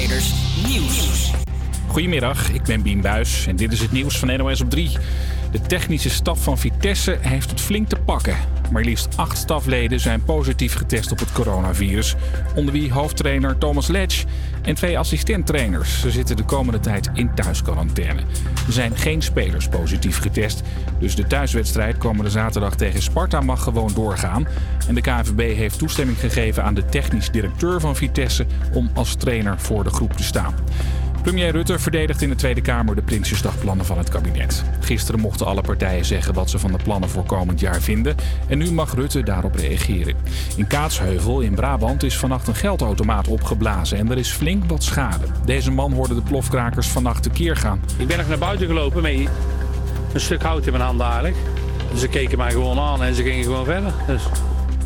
Nieuws. Goedemiddag, ik ben Bien Buis en dit is het nieuws van NOS op 3. De technische staf van Vitesse heeft het flink te pakken. Maar liefst acht stafleden zijn positief getest op het coronavirus. Onder wie hoofdtrainer Thomas Letch en twee assistenttrainers. Ze zitten de komende tijd in thuisquarantaine. Er zijn geen spelers positief getest. Dus de thuiswedstrijd komende zaterdag tegen Sparta mag gewoon doorgaan. En de KNVB heeft toestemming gegeven aan de technisch directeur van Vitesse om als trainer voor de groep te staan. Premier Rutte verdedigt in de Tweede Kamer de Prinsjesdagplannen van het kabinet. Gisteren mochten alle partijen zeggen wat ze van de plannen voor komend jaar vinden. En nu mag Rutte daarop reageren. In Kaatsheuvel in Brabant is vannacht een geldautomaat opgeblazen en er is flink wat schade. Deze man hoorde de plofkrakers vannacht tekeer gaan. Ik ben nog naar buiten gelopen met een stuk hout in mijn handen eigenlijk. Ze keken mij gewoon aan en ze gingen gewoon verder. Dus...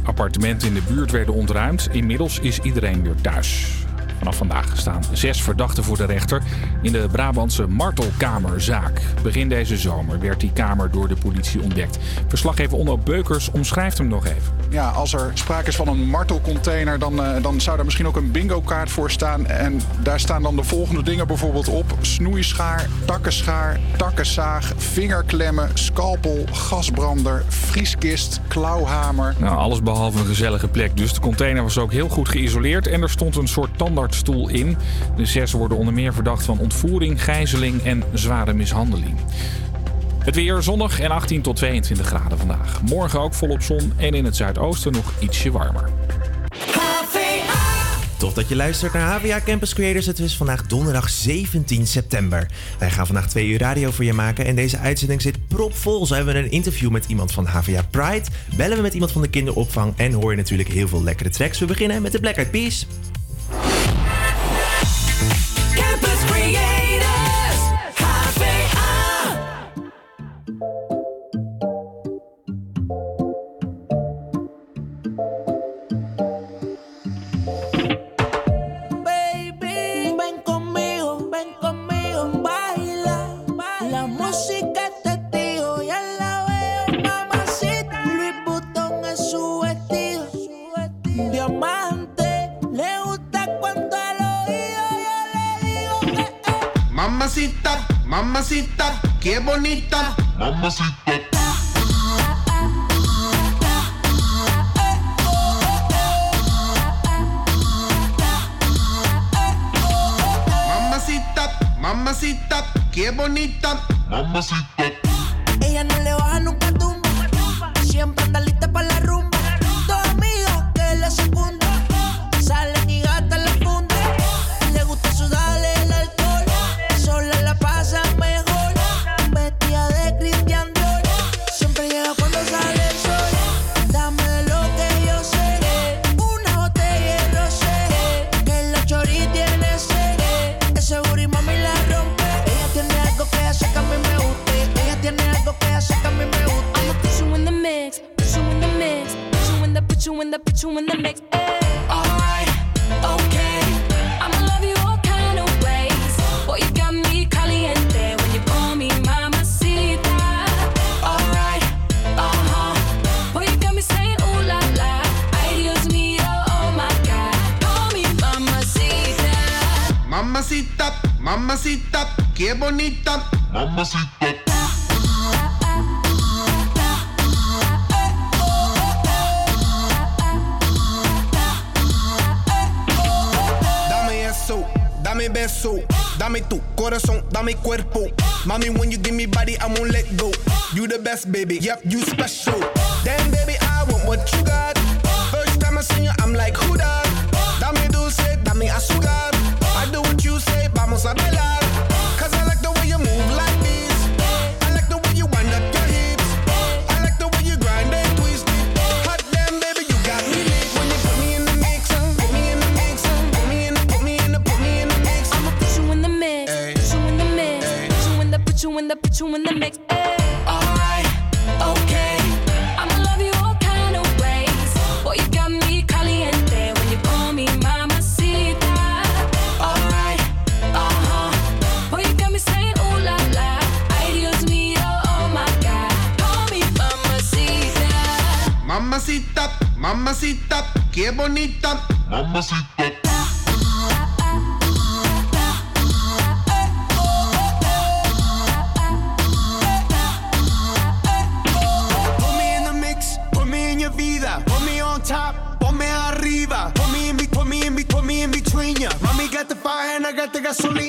Appartementen in de buurt werden ontruimd. Inmiddels is iedereen weer thuis. Vanaf vandaag staan zes verdachten voor de rechter in de Brabantse martelkamerzaak. Begin deze zomer werd die kamer door de politie ontdekt. Verslaggever Onno Beukers omschrijft hem nog even. Ja, als er sprake is van een martelcontainer, dan, uh, dan zou daar misschien ook een bingo-kaart voor staan. En daar staan dan de volgende dingen bijvoorbeeld op: snoeischaar, takkenschaar, takkenzaag, vingerklemmen, scalpel, gasbrander, vrieskist, klauwhamer. Nou, alles behalve een gezellige plek. Dus de container was ook heel goed geïsoleerd en er stond een soort tandartsstoel in. De zes worden onder meer verdacht van ontvoering, gijzeling en zware mishandeling. Het weer zonnig en 18 tot 22 graden vandaag. Morgen ook volop zon en in het zuidoosten nog ietsje warmer. Tof dat je luistert naar HVA Campus Creators. Het is vandaag donderdag 17 september. Wij gaan vandaag twee uur radio voor je maken. En deze uitzending zit propvol. Zo hebben we een interview met iemand van HVA Pride. Bellen we met iemand van de kinderopvang. En hoor je natuurlijk heel veel lekkere tracks. We beginnen met de Black Eyed Peas. Mamacita, mamacita, qué bonita. Mamacita. Mamacita, mamacita, qué bonita. Mamacita. Mamacita, mamacita, qué bonita. Mamacita. Dame eso, dame beso, dame tu corazón, dame cuerpo. Mommy, when you give me body, I won't let go. You the best, baby, yep, you special. Damn, baby, I want what you got. Mamacita, qué bonita. Mamacita. Put me in the mix, put me in your vida, put me on top, put me arriba, put me in, put me in, put me in between ya. Got the fire and I got the gasoline.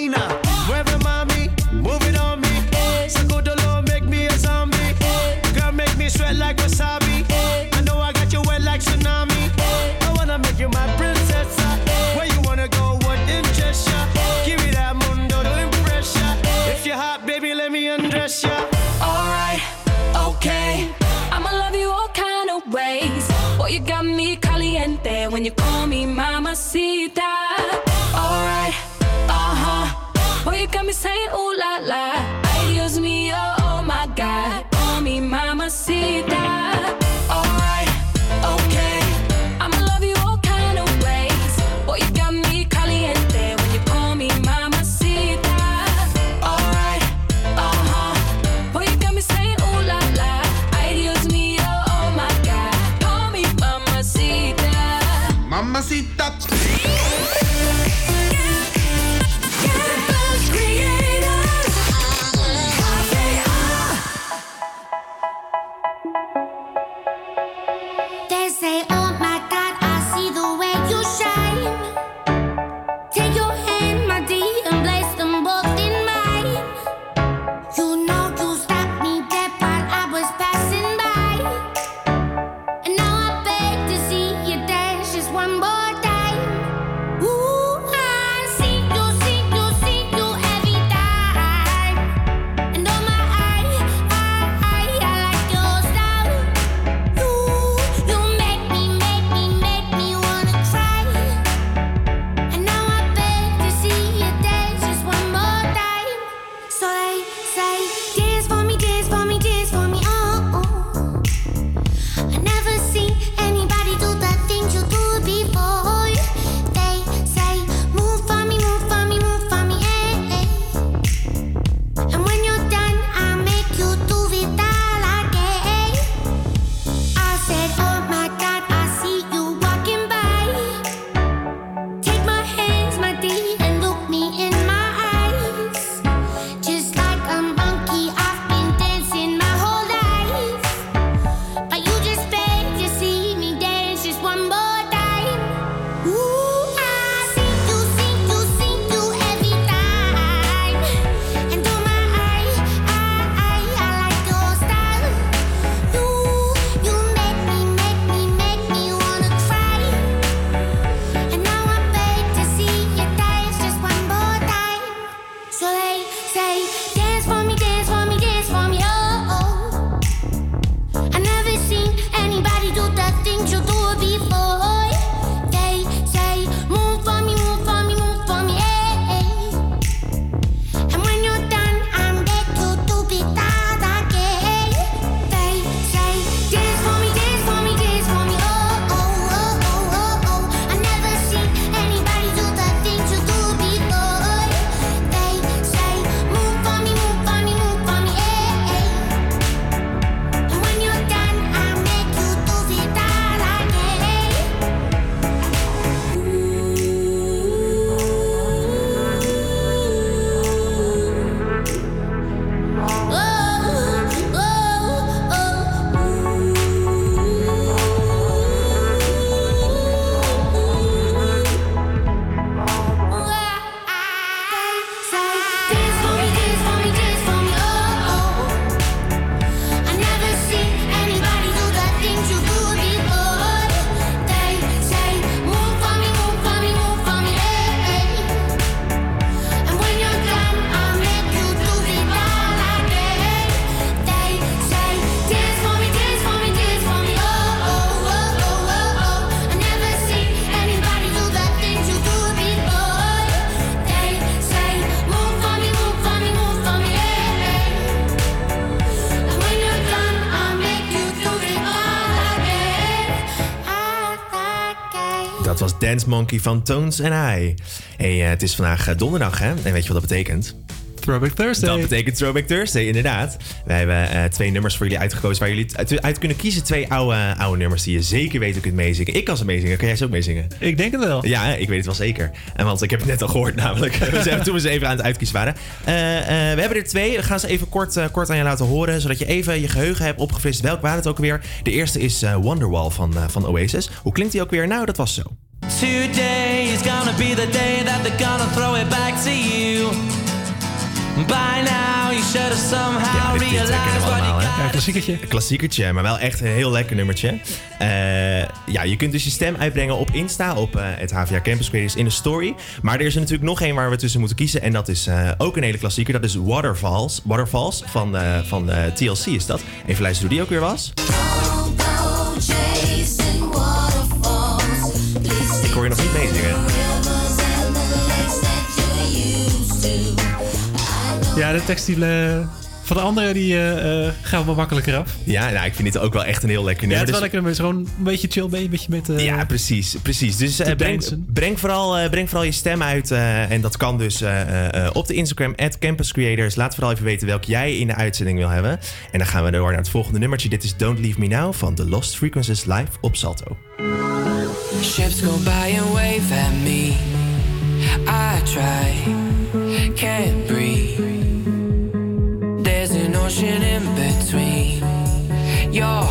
Monkey van Tones en I. Hey, eh, het is vandaag eh, donderdag, hè? En weet je wat dat betekent? Throwback Thursday. Dat betekent Throwback Thursday, inderdaad. Wij hebben eh, twee nummers voor jullie uitgekozen waar jullie uit, kunnen kiezen. Twee oude, oude nummers die je zeker weet kunt meezingen. Ik kan ze meezingen. Kan jij ze ook meezingen? Ik denk het wel. Ja, ik weet het wel zeker. En want ik heb het net al gehoord namelijk. toen we ze even aan het uitkiezen waren. We hebben er twee. We gaan ze even kort, kort aan je laten horen. Zodat je even je geheugen hebt opgefrist. Welk waren het ook weer? De eerste is Wonderwall van, van Oasis. Hoe klinkt die ook weer? Nou, dat was zo. Today is gonna be the day that they're gonna throw it back to you. By now you should have somehow ja, dit, realized what you got. Ja, klassiekertje. Klassiekertje, maar wel echt een heel lekker nummertje. Eh, ja, je kunt dus je stem uitbrengen op Insta, op eh, het HVA Campus Creators in de story. Maar er is er natuurlijk nog één waar we tussen moeten kiezen. En dat is eh, ook een hele klassieker. Dat is Waterfalls, Waterfalls van, van TLC is dat. Even luisteren hoe die ook weer was. De die, eh, van de andere die eh, eh, gaat wel makkelijker af. Ja, nou, ik vind dit ook wel echt een heel lekker Ja, nummer. het is wel Dus- lekker, is gewoon een beetje chill, een beetje met... eh, Ja, precies. precies. Dus eh, breng, breng, vooral, eh, breng vooral je stem uit. eh, en dat kan dus eh, eh, op de Instagram, at Campus Creators. Laat vooral even weten welke jij in de uitzending wil hebben. En dan gaan we door naar het volgende nummertje. Dit is Don't Leave Me Now van The Lost Frequencies live op Salto. Ships go by and wave at me. I try, can't breathe. In between. Your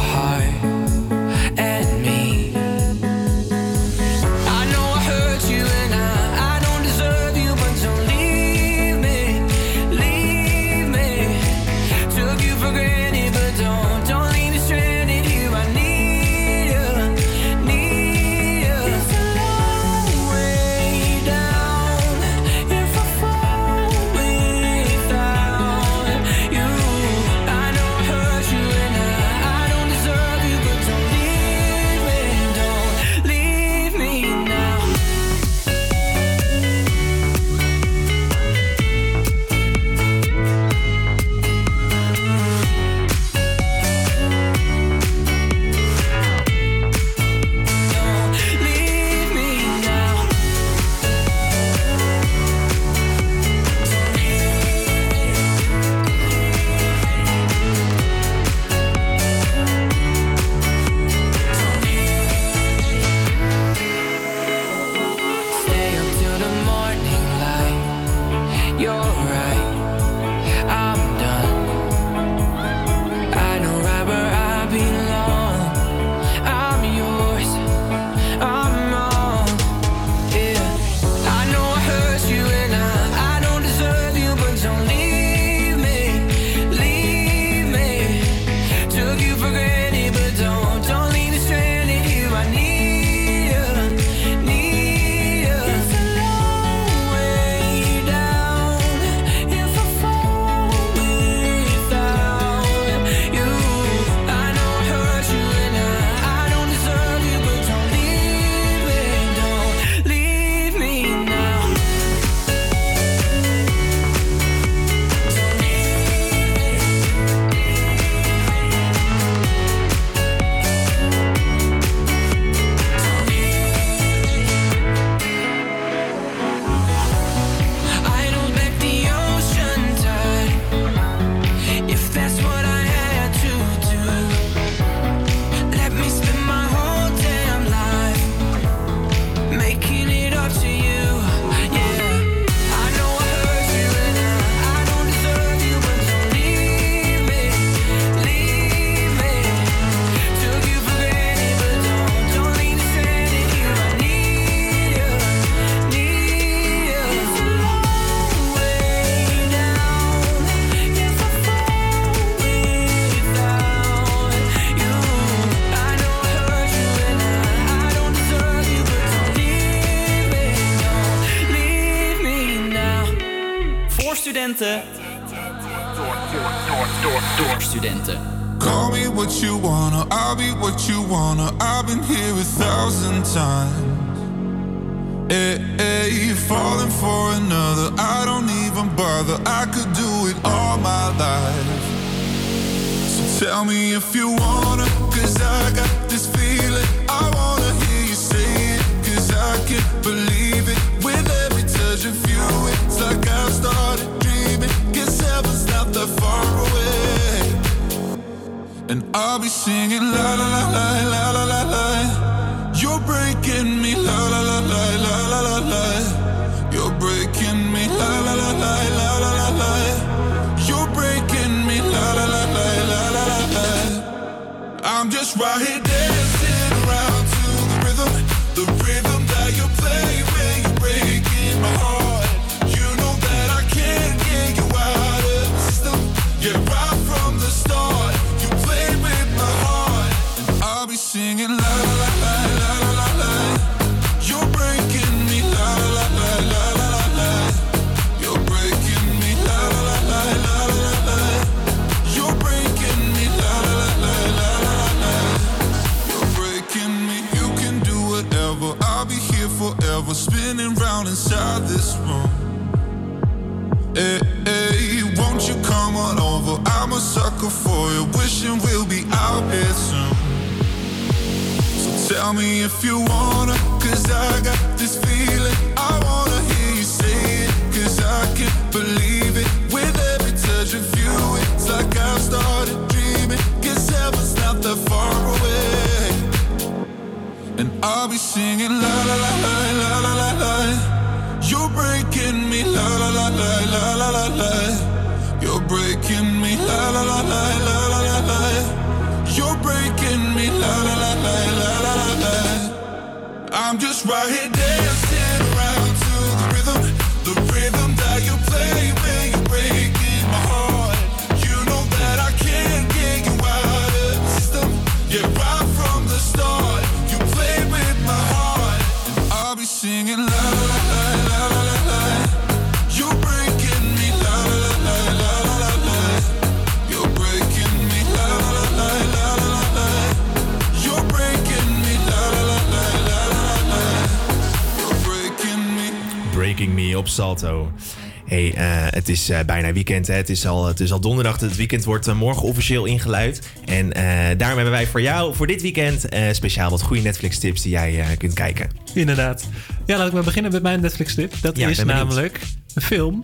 I'm just right here dancing around to the rhythm, the rhythm sucker for you, wishing we'll be out here soon. So tell me if you wanna, cause I got this feeling. I wanna hear you say it, cause I can't believe it. With every touch of you, it's like I've started dreaming. Cause heaven's not that far away. And I'll be singing la la la la la la la. You're breaking me la la la la la la la la. You're breaking me la la la la la la la la. You're breaking me la la la la la la la. I'm just right here dancing around to the rhythm, the rhythm that you play when Op Salto. Hey, eh, het is eh, bijna weekend. Hè? Het, is al, het is al donderdag. Het weekend wordt eh, morgen officieel ingeluid. En daarom hebben wij voor jou voor dit weekend speciaal wat goede Netflix-tips die jij kunt kijken. Inderdaad. Ja, laat ik maar beginnen met mijn Netflix-tip. Dat Ja, is namelijk een film.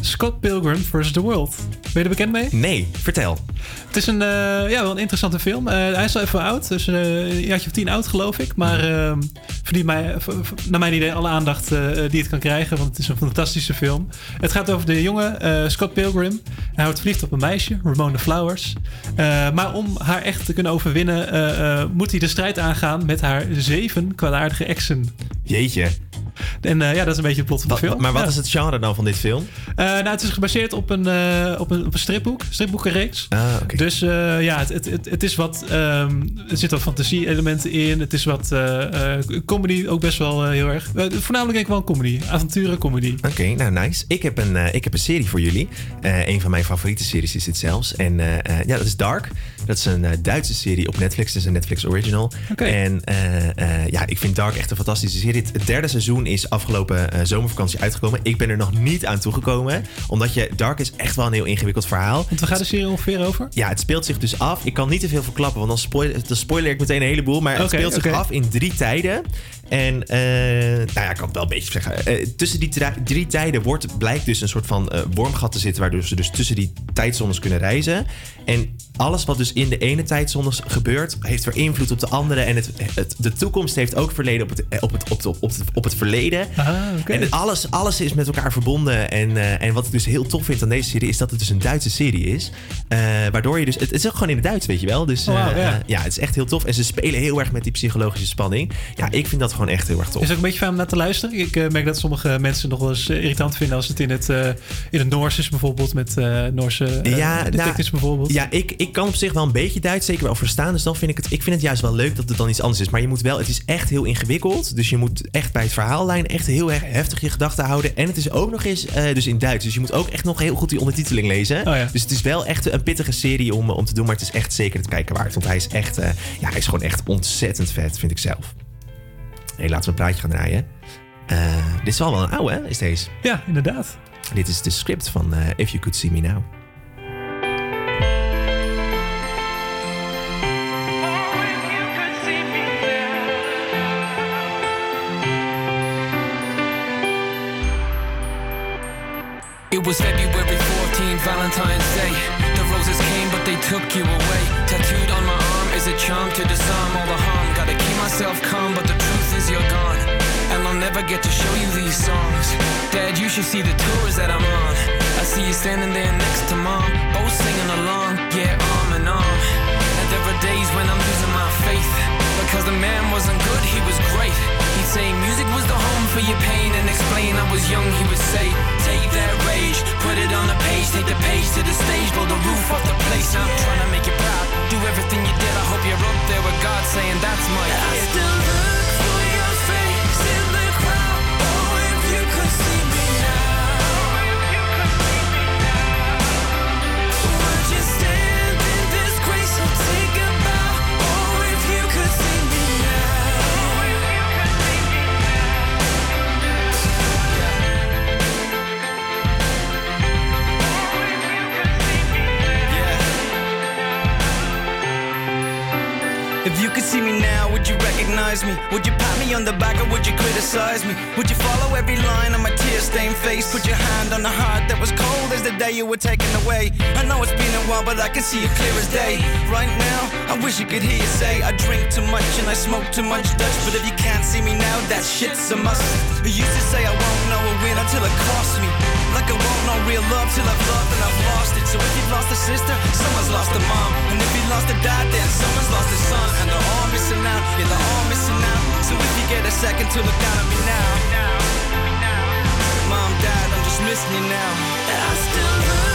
Scott Pilgrim vs. The World. Ben je er bekend mee? Nee, vertel. Het is een, eh, ja, wel een interessante film. Eh, hij is al even oud, dus eh, een jaartje of tien oud geloof ik. Maar eh, verdient mij, naar mijn idee alle aandacht die het kan krijgen. Want het is een fantastische film. Het gaat over de jongen Scott Pilgrim. Hij wordt verliefd op een meisje, Ramona Flowers. Maar om haar echt te kunnen overwinnen... moet hij de strijd aangaan met haar zeven kwaadaardige exen. Jeetje. En eh, ja, dat is een beetje het plot van de film. maar wat Ja. is het genre dan van dit film? Eh, nou, het is gebaseerd op een, eh, op een, op een stripboek, stripboekenreeks. Ah, Dus eh, ja, het, het, het, het is wat. ehm, er zitten wat fantasie-elementen in. Het is wat comedy ook best wel heel erg. Voornamelijk denk ik wel comedy. Avonturen, comedy. Oké, nou nice. Ik heb, een, ik heb een serie voor jullie. Een van mijn favoriete series is dit zelfs. En ja, dat is Dark. Dat is een eh, Duitse serie op Netflix. Het is een Netflix original. En eh, eh, ja, ik vind Dark echt een fantastische serie. Het derde seizoen is afgelopen zomervakantie uitgekomen. Ik ben er nog niet aan toegekomen. Omdat je, Dark is echt wel een heel ingewikkeld verhaal. Want waar gaat de serie ongeveer over? Ja, het speelt zich dus af. Ik kan niet te veel verklappen, want dan, spoil, dan spoiler ik meteen een heleboel. Maar het speelt zich af in drie tijden. En nou ja, ik kan het wel een beetje zeggen. Tussen die drie tijden wordt, blijkt dus een soort van wormgat te zitten... waardoor ze dus tussen die tijdzones kunnen reizen. En alles wat dus in de ene tijdzone gebeurt... heeft weer invloed op de andere. En het, het, de toekomst heeft ook verleden op het, eh, op het, op het, op het, op het verleden. Ah. En alles, alles is met elkaar verbonden. En, eh, en wat ik dus heel tof vind aan deze serie... is dat het dus een Duitse serie is. Eh, waardoor je dus... Het, het is ook gewoon in het Duits, weet je wel. Dus Oh, ja. ja, het is echt heel tof. En ze spelen heel erg met die psychologische spanning. Ja, ik vind dat gewoon echt heel erg tof. Is het ook een beetje fijn om naar te luisteren? Ik merk dat sommige mensen nog wel eens irritant vinden als het in het, in het Noors is, bijvoorbeeld met Noorse Ja, nou, bijvoorbeeld. Ja, ik, ik kan op zich wel een beetje Duits zeker wel verstaan. Dus dan vind ik het, ik vind het juist wel leuk dat het dan iets anders is. Maar je moet wel, het is echt heel ingewikkeld. Dus je moet echt bij het verhaallijn echt heel erg heftig je gedachten houden. En het is ook nog eens eh, dus in Duits. Dus je moet ook echt nog heel goed die ondertiteling lezen. Oh ja. Dus het is wel echt een pittige serie om, om te doen. Maar het is echt zeker het kijken waard. Want hij is echt, eh, ja, hij is gewoon echt ontzettend vet, vind ik zelf. Hey, laten we een praatje gaan draaien. Eh, dit is wel wel een oude, hè, is deze? Ja, inderdaad. Dit is de script van eh, If You Could See Me Now. It was February 14, Valentine's Day. The roses came, but they took you away. Tattooed on my arm is a charm to disarm all the harm. Gotta keep myself calm, but the truth is you're gone. And I'll never get to show you these songs. Dad, you should see the tours that I'm on. I see you standing there next to mom, both singing along, yeah, arm in arm. There are days when I'm losing my faith. Because the man wasn't good, he was great. He'd say music was the home for your pain and explain I was young, he would say, take that rage, put it on the page, take the page to the stage, blow the roof off the place. I'm trying to make you proud, do everything you did. I hope you're up there with God saying that's my I kid. still look recognize me? Would you pat me on the back or would you criticize me? Would you follow every line on my tear stained face? Put your hand on the heart that was cold as the day you were taken away. I know it's been a while, but I can see it clear as day. Right now, I wish you could hear you say, I drink too much and I smoke too much Dutch. But if you can't see me now, that shit's a must. You used to say I won't know a win until it costs me. Like I won't know real love till I've loved and I've lost it. So if you've lost a sister, someone's lost a mom. And if you lost a dad, then someone's lost a son. And they're all missing out, yeah, they're all missing out. So if you get a second to look down at me now. Mom, dad, I'm just missing you now. I still look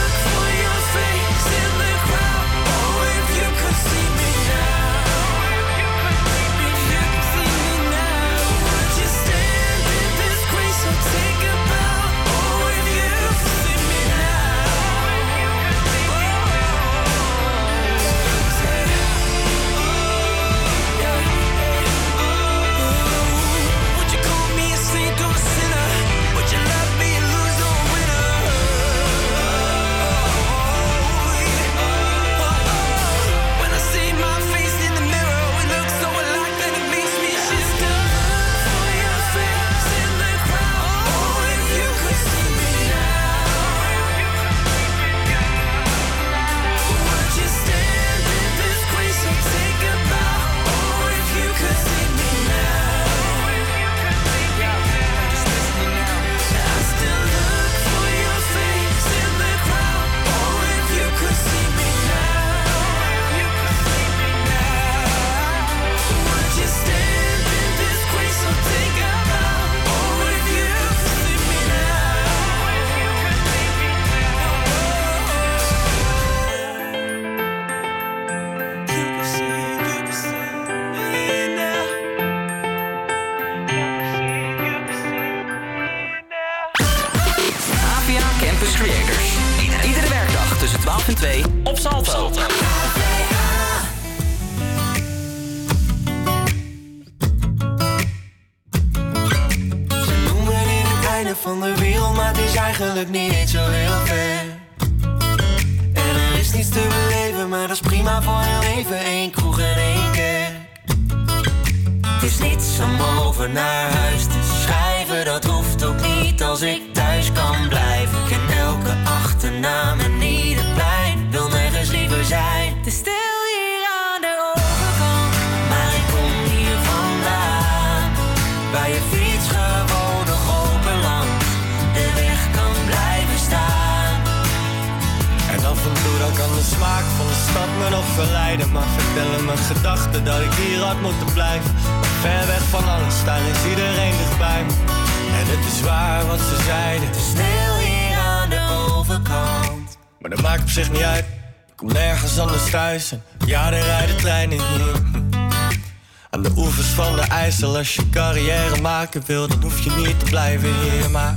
maken wil, dan hoef je niet te blijven hier Maar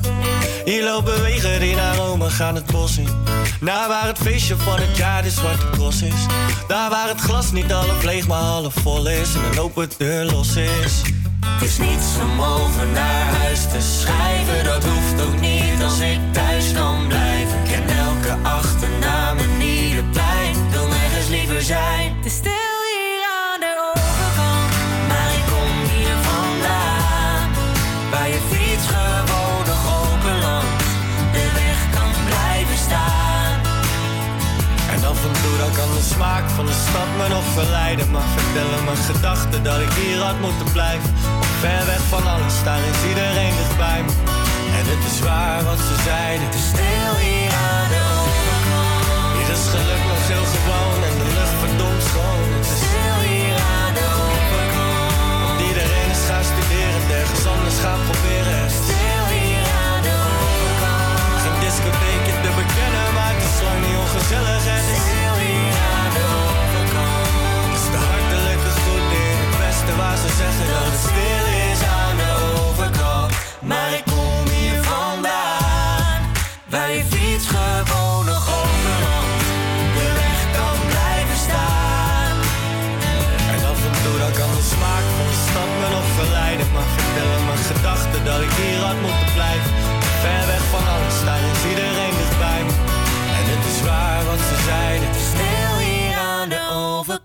hier lopen wegen die naar Rome gaan het bos in. Naar waar het feestje van het jaar de zwarte cross is. Daar waar het glas niet half leeg maar half vol is. En een open deur los is. Het is niets om over naar huis te schrijven, dat hoeft ook niet als ik thuis kan blijven. Ik ken elke achternaam en ieder plein, wil nergens liever zijn. Dan kan de smaak van de stad me nog verleiden? Maar vertellen mijn gedachten dat ik hier had moeten blijven. Ver weg van alles, daar is iedereen dichtbij me. En het is waar wat ze zeiden Te stil hier aan de overkant. Hier is geluk nog heel gewoon en de lucht verdomd schoon. Het is Stil hier aan de overkant. Want iedereen is gaan studeren, het ergens anders gaan proberen ongezellig Het is Stil hier aan de overkant. de hartelijke groet in het westen waar ze zeggen dat het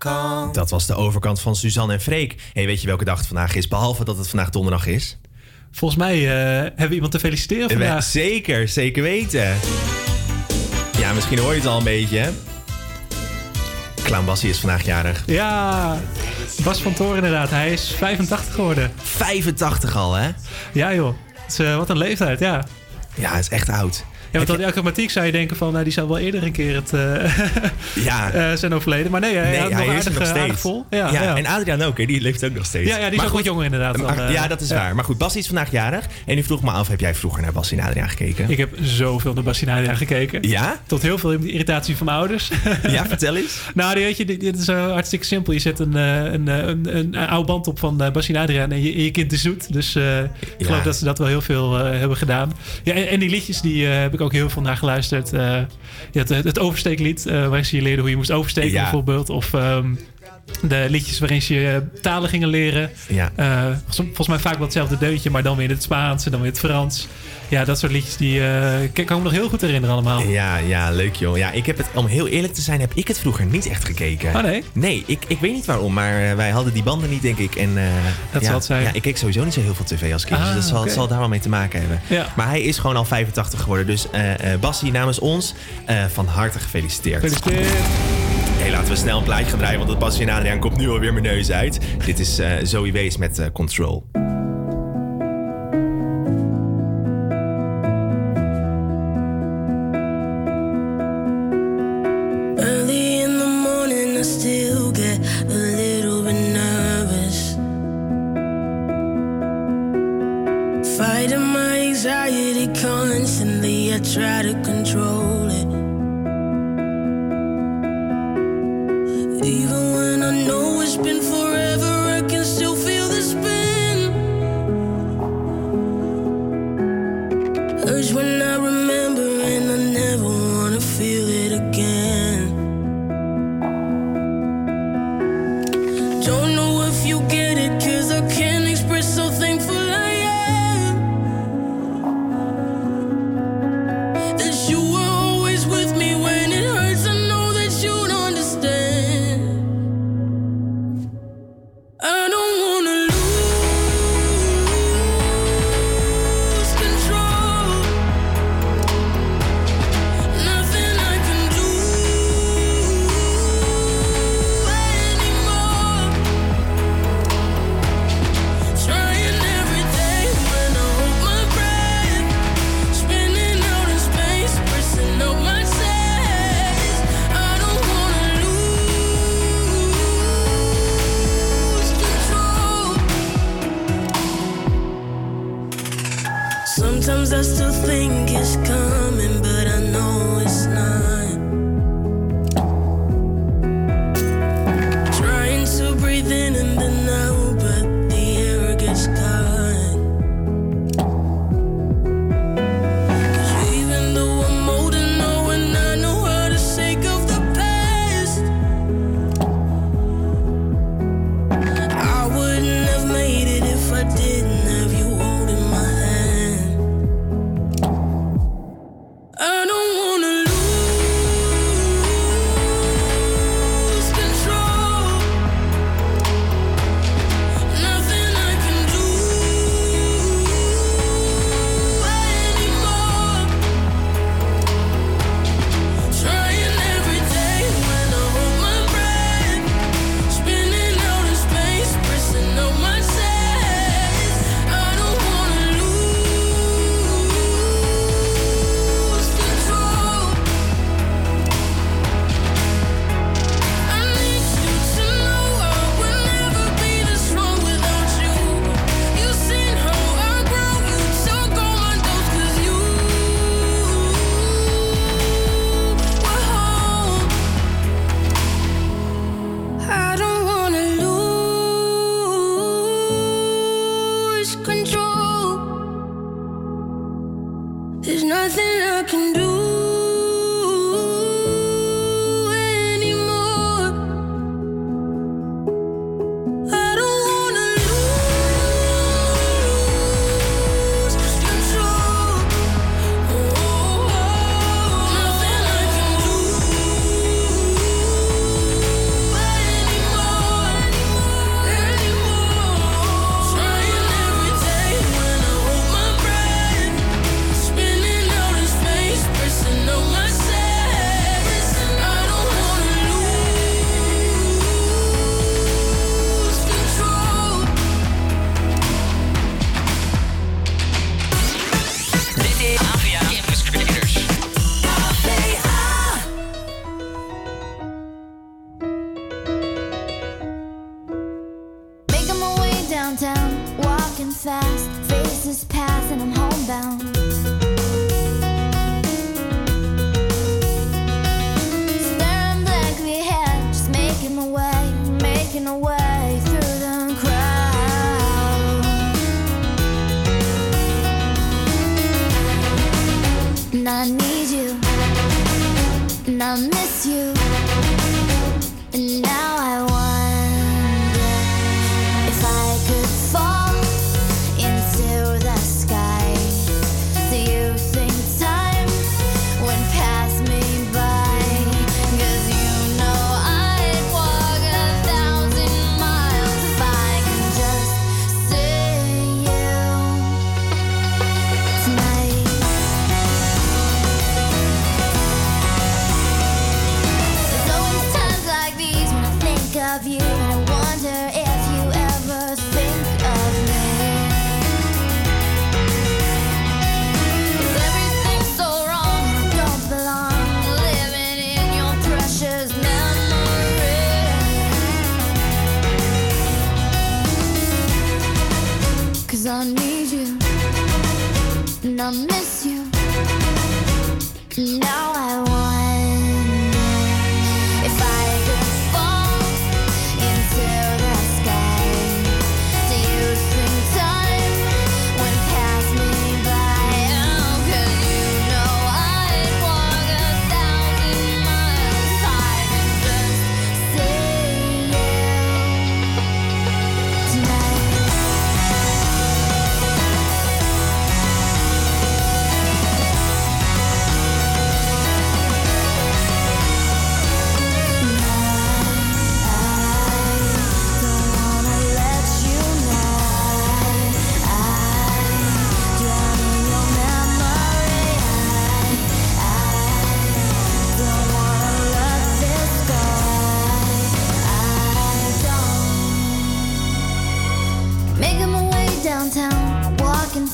overkant. Dat was de overkant van Suzanne en Freek. Hey, weet je welke dag het vandaag is? Behalve dat het vandaag donderdag is. Volgens mij eh, hebben we iemand te feliciteren vandaag. Zeker, zeker weten. Ja, misschien hoor je het al een beetje, hè? Clown Bassie is vandaag jarig. Ja, Bas van Toren inderdaad. Hij is 85 geworden. 85 al, hè? Ja joh. Het is, eh, wat een leeftijd, ja. Ja, het is echt oud. Ja, want dan automatiek zou je denken van, nou, die zou wel eerder een keer het, eh, Ja. eh, zijn overleden. Maar nee, hij, Nee, had hij nog is aardig, nog eh, steeds. aardig vol. Ja, Ja, en Adriaan ook, hè? die leeft ook nog steeds. Ja, ja, die is Maar ook goed, wat jonger inderdaad. maar- ja, dat is waar. Maar goed, Bas is vandaag jarig. En nu vroeg me af, heb jij vroeger naar Bas en Adriaan gekeken? Ik heb zoveel naar Bastinadia gekeken. Ja? Tot heel veel irritatie van mijn ouders. Ja, vertel eens. nou, weet je, dit, is hartstikke simpel. Je zet een, een, een, een, oude band op van uh, Bastien Adriaan en je, en je kind is zoet. Dus ik geloof dat ze dat wel heel veel hebben gedaan. Ja, en, en die liedjes die, ik ook heel veel naar geluisterd. Eh, je had, eh, het oversteeklied, eh, waarin ze je leerden hoe je moest oversteken Ja. bijvoorbeeld. Of ehm, de liedjes waarin ze je eh, talen gingen leren. Ja. Eh, volgens, mij vaak wel hetzelfde deuntje, maar dan weer in het Spaans en dan weer in het Frans. Ja, dat soort liedjes die eh, kan ik me nog heel goed herinneren allemaal. Ja, ja, leuk joh. Ja, ik heb het, om heel eerlijk te zijn, heb ik het vroeger niet echt gekeken. Oh, nee? Nee, ik, ik weet niet waarom, maar wij hadden die banden niet, denk ik. En, Dat ja, zal het zijn. Ja, ik keek sowieso niet zo heel veel tv als kind, Ah, dus dat zal, daar wel mee te maken hebben. Ja. Maar hij is gewoon al 85 geworden, dus Bassie namens ons van harte gefeliciteerd. Gefeliciteerd. Hey, laten we snel een plaatje gaan draaien, want het Bassie en Adriaan komt nu alweer mijn neus uit. Dit is eh Zoe Wees met eh, Control.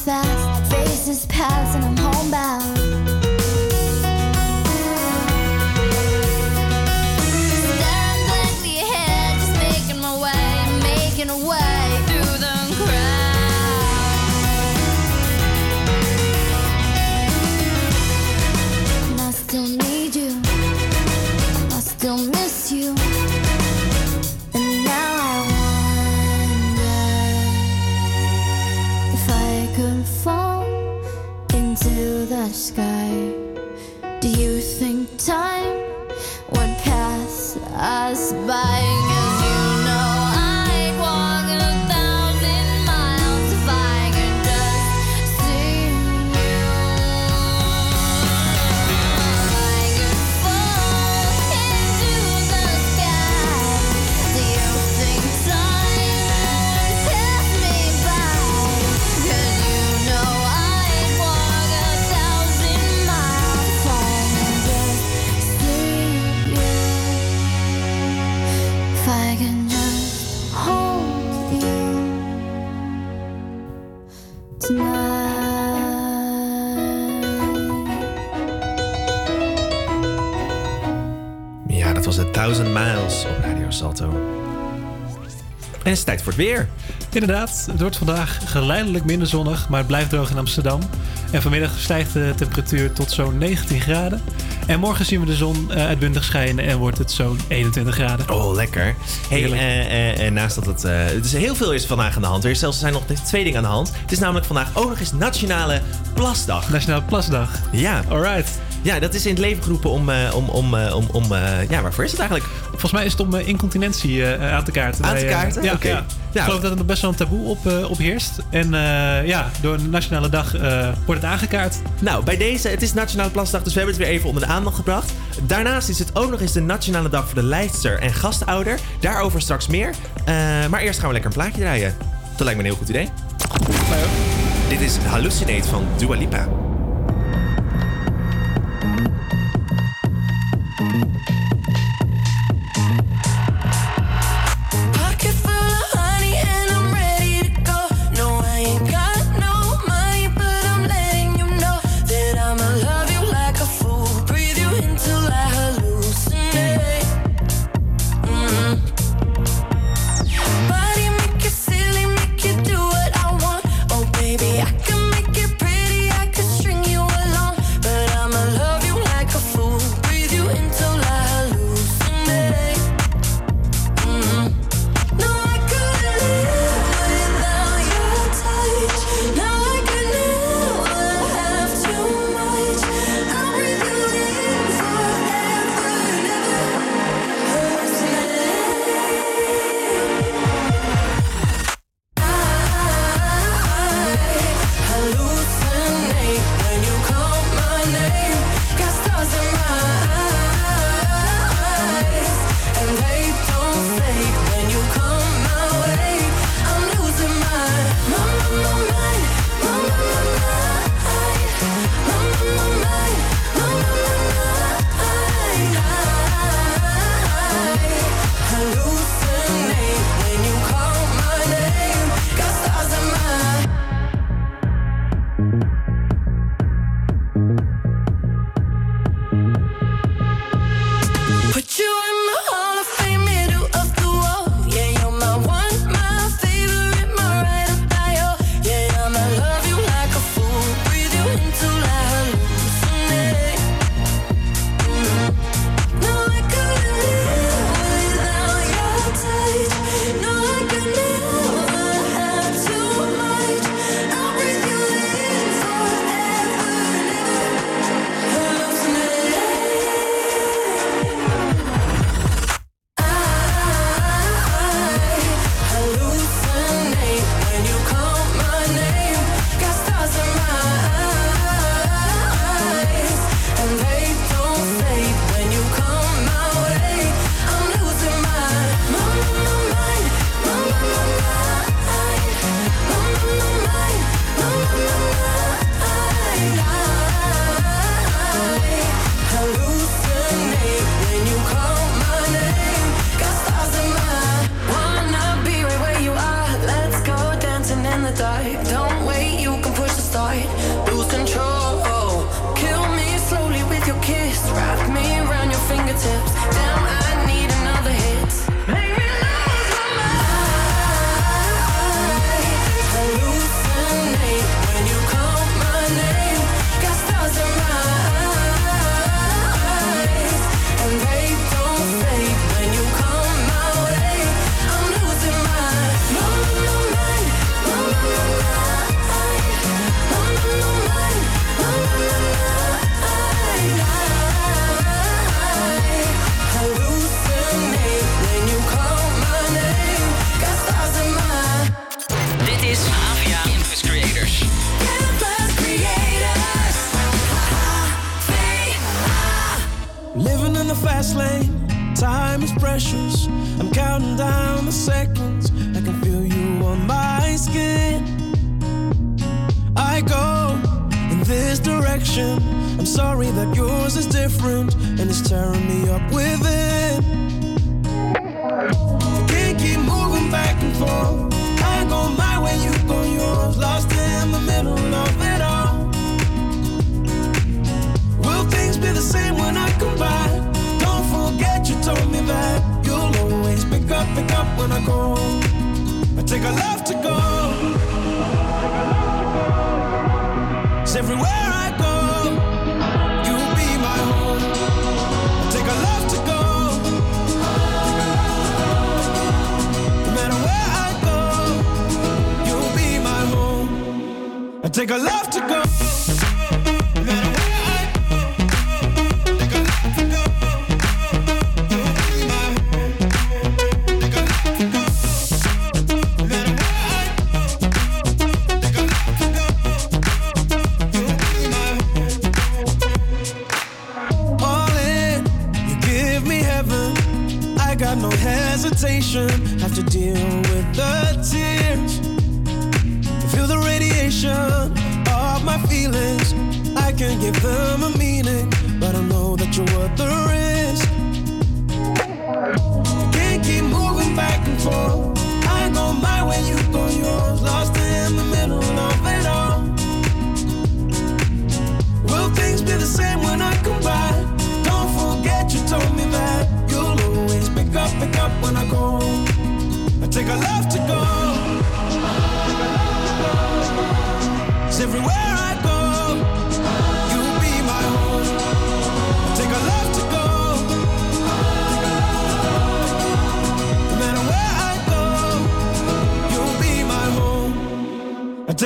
Fast, faces pass, and I'm homebound. Salto. En het is tijd voor het weer. Inderdaad, het wordt vandaag geleidelijk minder zonnig, maar het blijft droog in Amsterdam. En vanmiddag stijgt de temperatuur tot zo'n 19 graden. En morgen zien we de zon eh, uitbundig schijnen en wordt het zo'n 21 graden. Oh, lekker. Hey, Heerlijk. eh, eh, en naast dat het... het is heel veel is vandaag aan de hand. Er is zelfs zijn nog twee dingen aan de hand. Het is namelijk vandaag ook nog eens Nationale Plasdag. Nationale Plasdag. Ja. Alright. Ja, dat is in het leven geroepen om... eh, om, om, eh, om, om eh, ja, waarvoor is het eigenlijk? Volgens mij is het om incontinentie eh, aan te kaarten. Aan te Bij, kaarten? ja, Oké. ja. Ja. Ik geloof dat er nog best wel een taboe op, eh, op heerst. En eh, ja, door de Nationale Dag eh, wordt het aangekaart. Nou, bij deze, het is Nationale Plasdag, dus we hebben het weer even onder de aandacht gebracht. Daarnaast is het ook nog eens de Nationale Dag voor de Leidster en Gastouder. Daarover straks meer. Eh, maar eerst gaan we lekker een plaatje draaien. Dat lijkt me een heel goed idee. Dit is Hallucinate van Dua Lipa.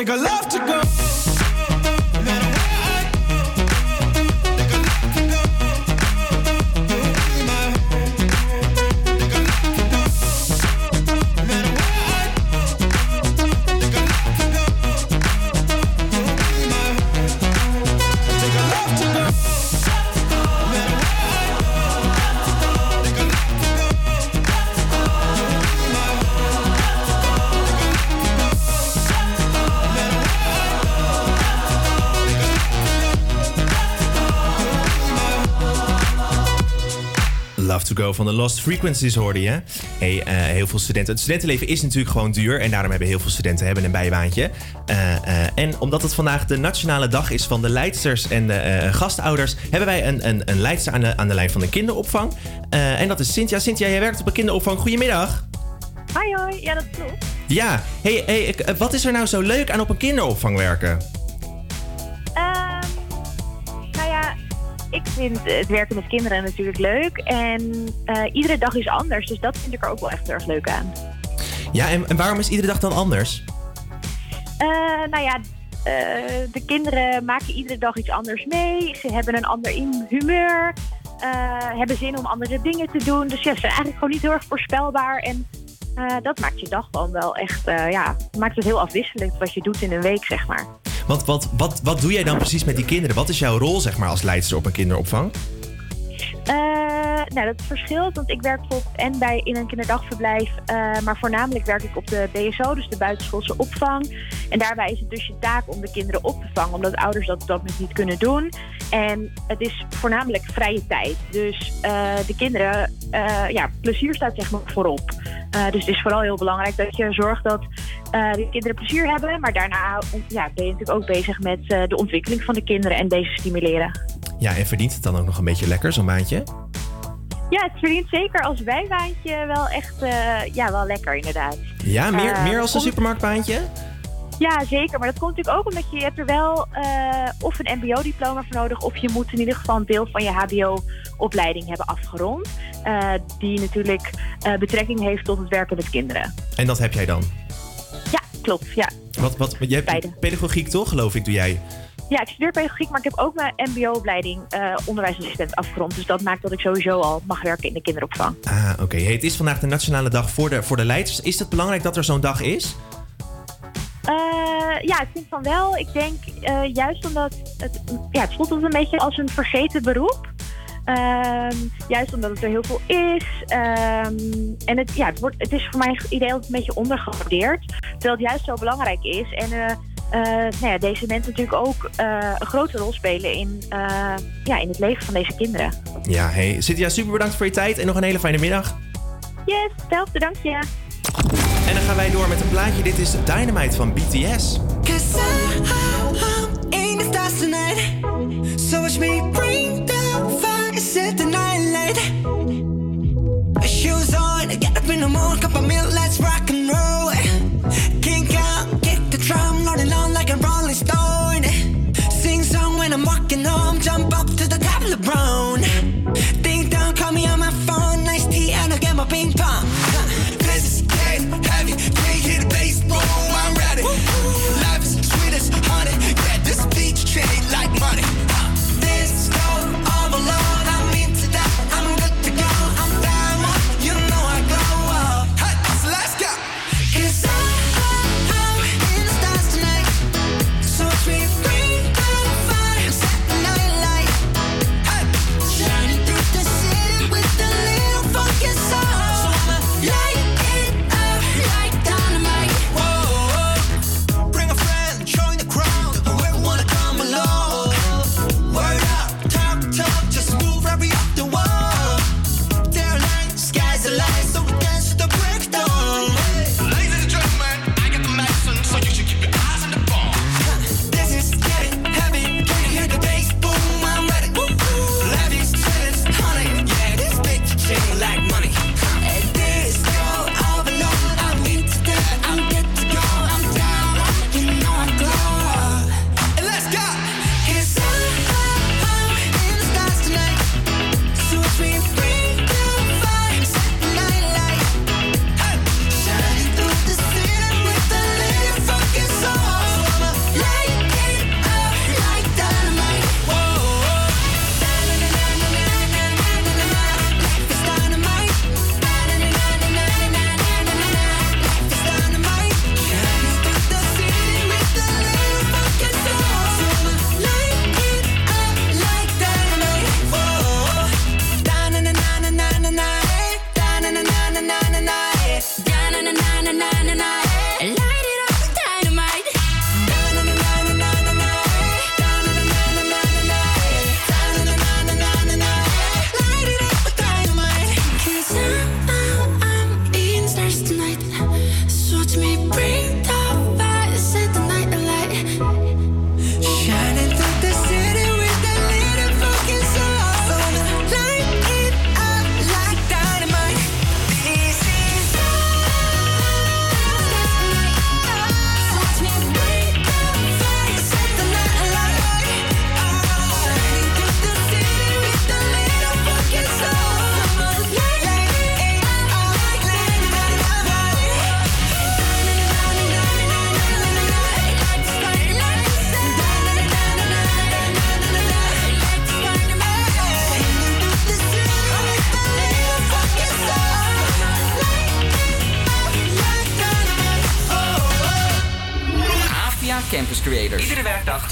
Take a love to go. Van de Lost Frequencies hoorde je. Hey, eh, heel veel studenten. Het studentenleven is natuurlijk gewoon duur. En daarom hebben heel veel studenten hebben een bijbaantje. Eh, eh, en omdat het vandaag de nationale dag is van de leidsters en de gastouders... hebben wij een, een, een leidster aan de, aan de lijn van de kinderopvang. En dat is Cynthia. Cynthia, jij werkt op een kinderopvang. Goedemiddag. Hoi hoi, ja dat klopt. Ja, hey, hey, wat is er nou zo leuk aan op een kinderopvang werken? Vind het werken met kinderen natuurlijk leuk. En eh, iedere dag is anders, dus dat vind ik er ook wel echt erg leuk aan. Ja, en, en waarom is iedere dag dan anders? Eh, nou ja, eh, de kinderen maken iedere dag iets anders mee. Ze hebben een ander humeur. hebben zin om andere dingen te doen. Dus ja, ze zijn eigenlijk gewoon niet heel erg voorspelbaar. En dat maakt je dag gewoon wel echt, ja, maakt het heel afwisselend wat je doet in een week, zeg maar. Want wat, wat, wat doe jij dan precies met die kinderen? Wat is jouw rol zeg maar, als leidster op een kinderopvang? Eh, nou, dat verschilt, want ik werk bijvoorbeeld en bij in een kinderdagverblijf, eh, maar voornamelijk werk ik op de BSO, dus de buitenschoolse opvang. En daarbij is het dus je taak om de kinderen op te vangen, omdat ouders dat op dat niet kunnen doen. En het is voornamelijk vrije tijd, dus eh, de kinderen, ja, plezier staat zeg maar voorop. Eh, dus het is vooral heel belangrijk dat je zorgt dat eh, de kinderen plezier hebben, maar daarna ja, ben je natuurlijk ook bezig met eh, de ontwikkeling van de kinderen en deze stimuleren. Ja, en verdient het dan ook nog een beetje lekker, zo'n baantje? Ja, het verdient zeker als bijbaantje wel echt ja, wel lekker inderdaad. Ja, meer, meer als een komt- supermarktbaantje? Ja, zeker. Maar dat komt natuurlijk ook omdat je, je hebt er wel eh, of een mbo-diploma voor nodig... of je moet in ieder geval een deel van je hbo-opleiding hebben afgerond. eh, die natuurlijk eh, betrekking heeft tot het werken met kinderen. En dat heb jij dan? Ja, klopt. Ja. Wat, wat, jij hebt pedagogiek toch, geloof ik, doe jij? ja, ik studeer pedagogiek, maar ik heb ook mijn mbo-opleiding eh, onderwijsassistent afgerond. Dus dat maakt dat ik sowieso al mag werken in de kinderopvang. Ah, oké. Hey, het is vandaag de nationale dag voor de, voor de leiders. Is het belangrijk dat er zo'n dag is? Eh, ja, ik vind van wel. Ik denk eh, juist omdat het, ja, het voelt een beetje als een vergeten beroep. Ehm, juist omdat het er heel veel is. Ehm, en het, ja, het, wordt, het is voor mijn idee altijd een beetje ondergewaardeerd. Terwijl het juist zo belangrijk is. En eh, nou ja, deze mensen natuurlijk ook een grote rol spelen in, ja, in het leven van deze kinderen. Ja, hey. Cynthia, super bedankt voor je tijd en nog een hele fijne middag. Yes, hetzelfde, dank je. En dan gaan wij door met een plaatje. Dit is Dynamite van BTS.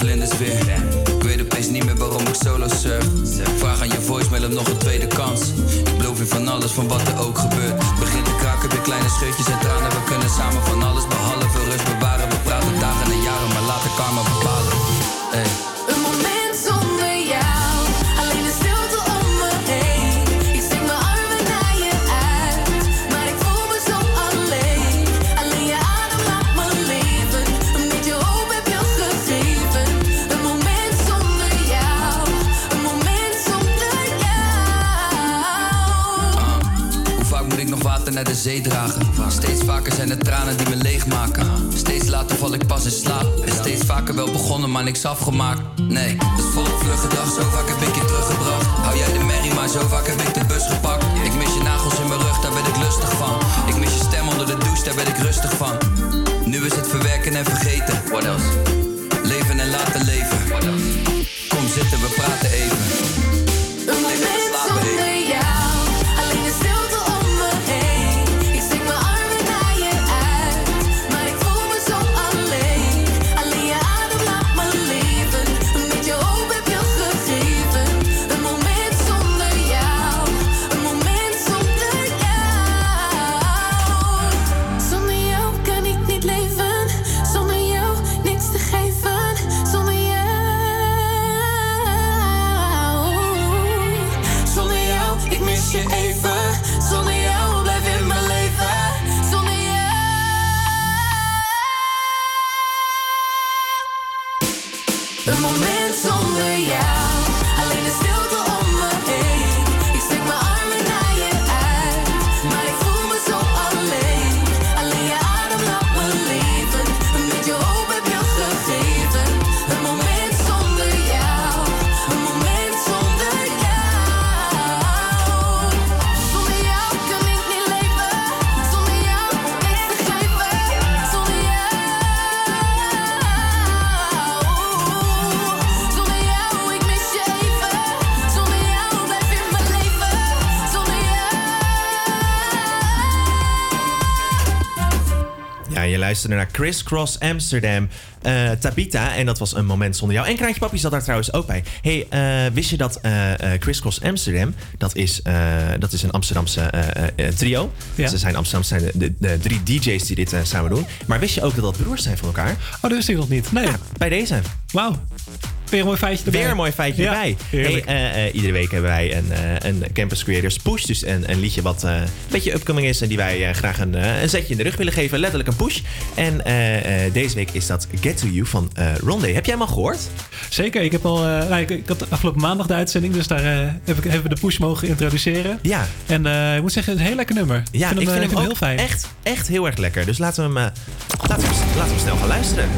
Vlinders weer. Ik weet opeens niet meer waarom ik solo surf. Vraag aan je voicemail om nog een tweede kans. Ik beloof je van alles, van wat er ook gebeurt. Begin te kraken, weer kleine scheutjes en tranen. We kunnen samen van alles het tranen die me leegmaken. Steeds later val ik pas in slaap. En steeds vaker wel begonnen, maar niks afgemaakt. Nee, dat is volop vlug gedrag. Zo vaak heb ik je teruggebracht. Hou jij de merrie, maar zo vaak heb ik de bus gepakt. Ik mis je nagels in mijn rug, daar ben ik lustig van. Ik mis je stem onder de douche, daar ben ik rustig van. Nu is het verwerken en vergeten. What? Leven en laten leven. Kom zitten, we praten even. Luisterde naar Criss Cross Amsterdam, eh, Tabita. En dat was een moment zonder jou. En Kraantje Papi zat daar trouwens ook bij. hey, eh, wist je dat eh Criss Cross Amsterdam... dat is, dat is een Amsterdamse trio. Ze zijn Amsterdam zijn de, de, de drie DJ's die dit samen doen. Maar wist je ook dat dat broers zijn van elkaar? Oh, dat wist ik nog niet. Nee. bij deze. Wauw. Weer een mooi feitje erbij. Weer een mooi feitje Ja, erbij. Hey, eh, eh, iedere week hebben wij een, eh, een Campus Creators Push. Dus een, een liedje wat een beetje upcoming is. En die wij graag een, een zetje in de rug willen geven. Letterlijk een push. En deze week is dat Get To You van Rondé. Heb jij hem al gehoord? Zeker, ik heb al. nou, ik, ik had afgelopen maandag de uitzending, dus daar heb ik, hebben we de push mogen introduceren. Ja. En ik moet zeggen, het is een heel lekker nummer. Ja, ik vind, hem, heel fijn. Echt, echt heel erg lekker. Dus laten we hem, laten we, laten we hem snel gaan luisteren.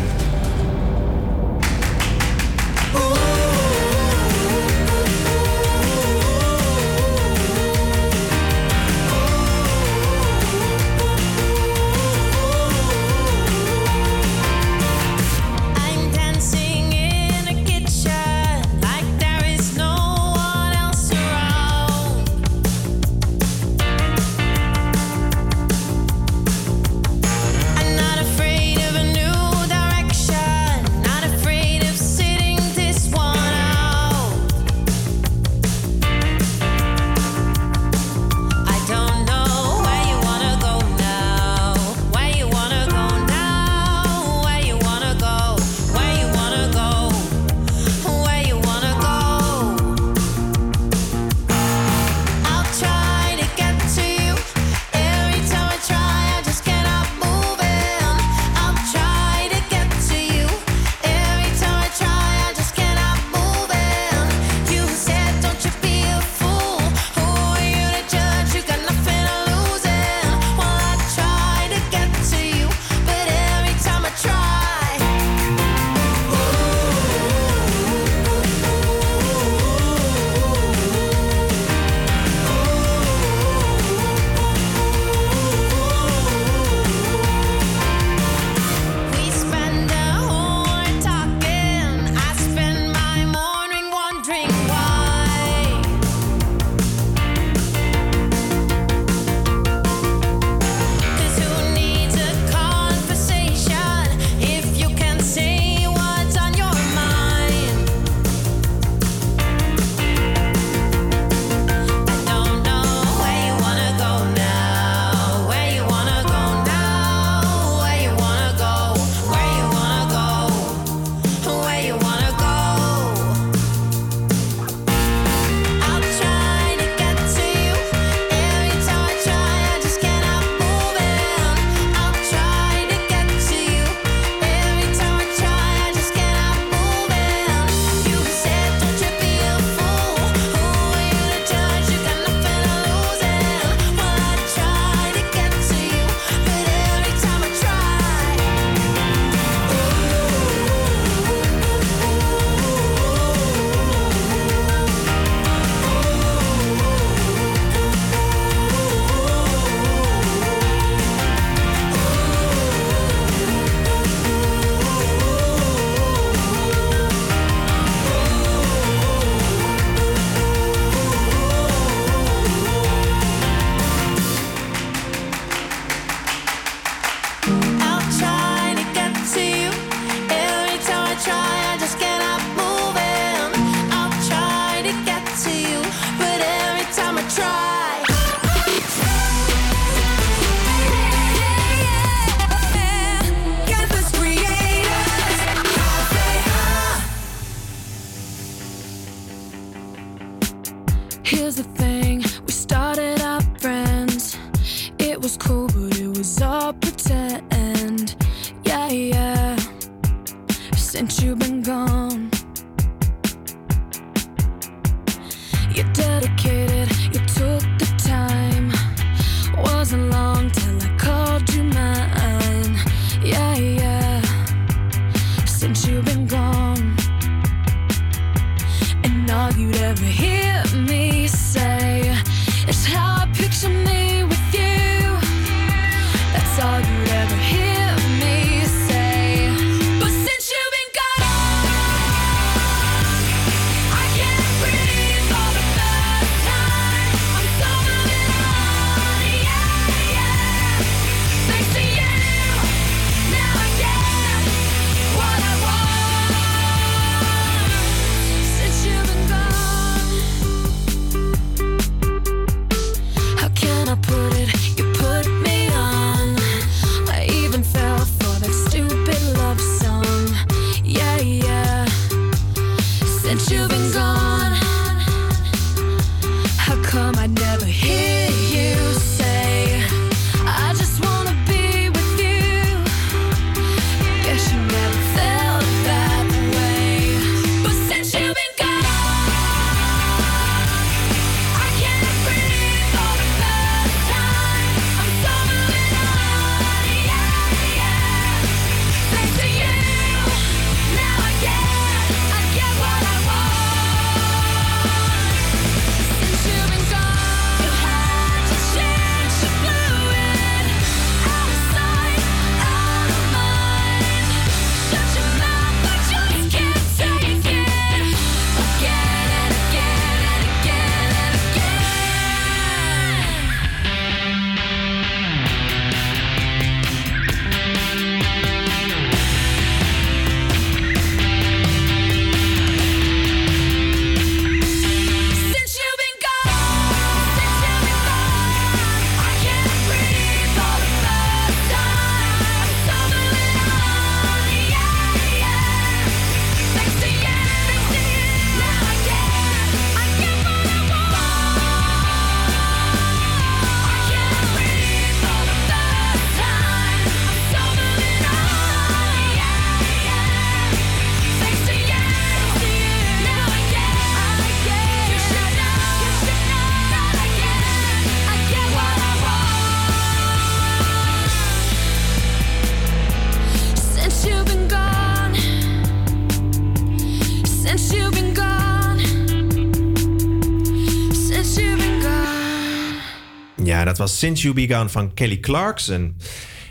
Was Since You Be Gone van Kelly Clarkson.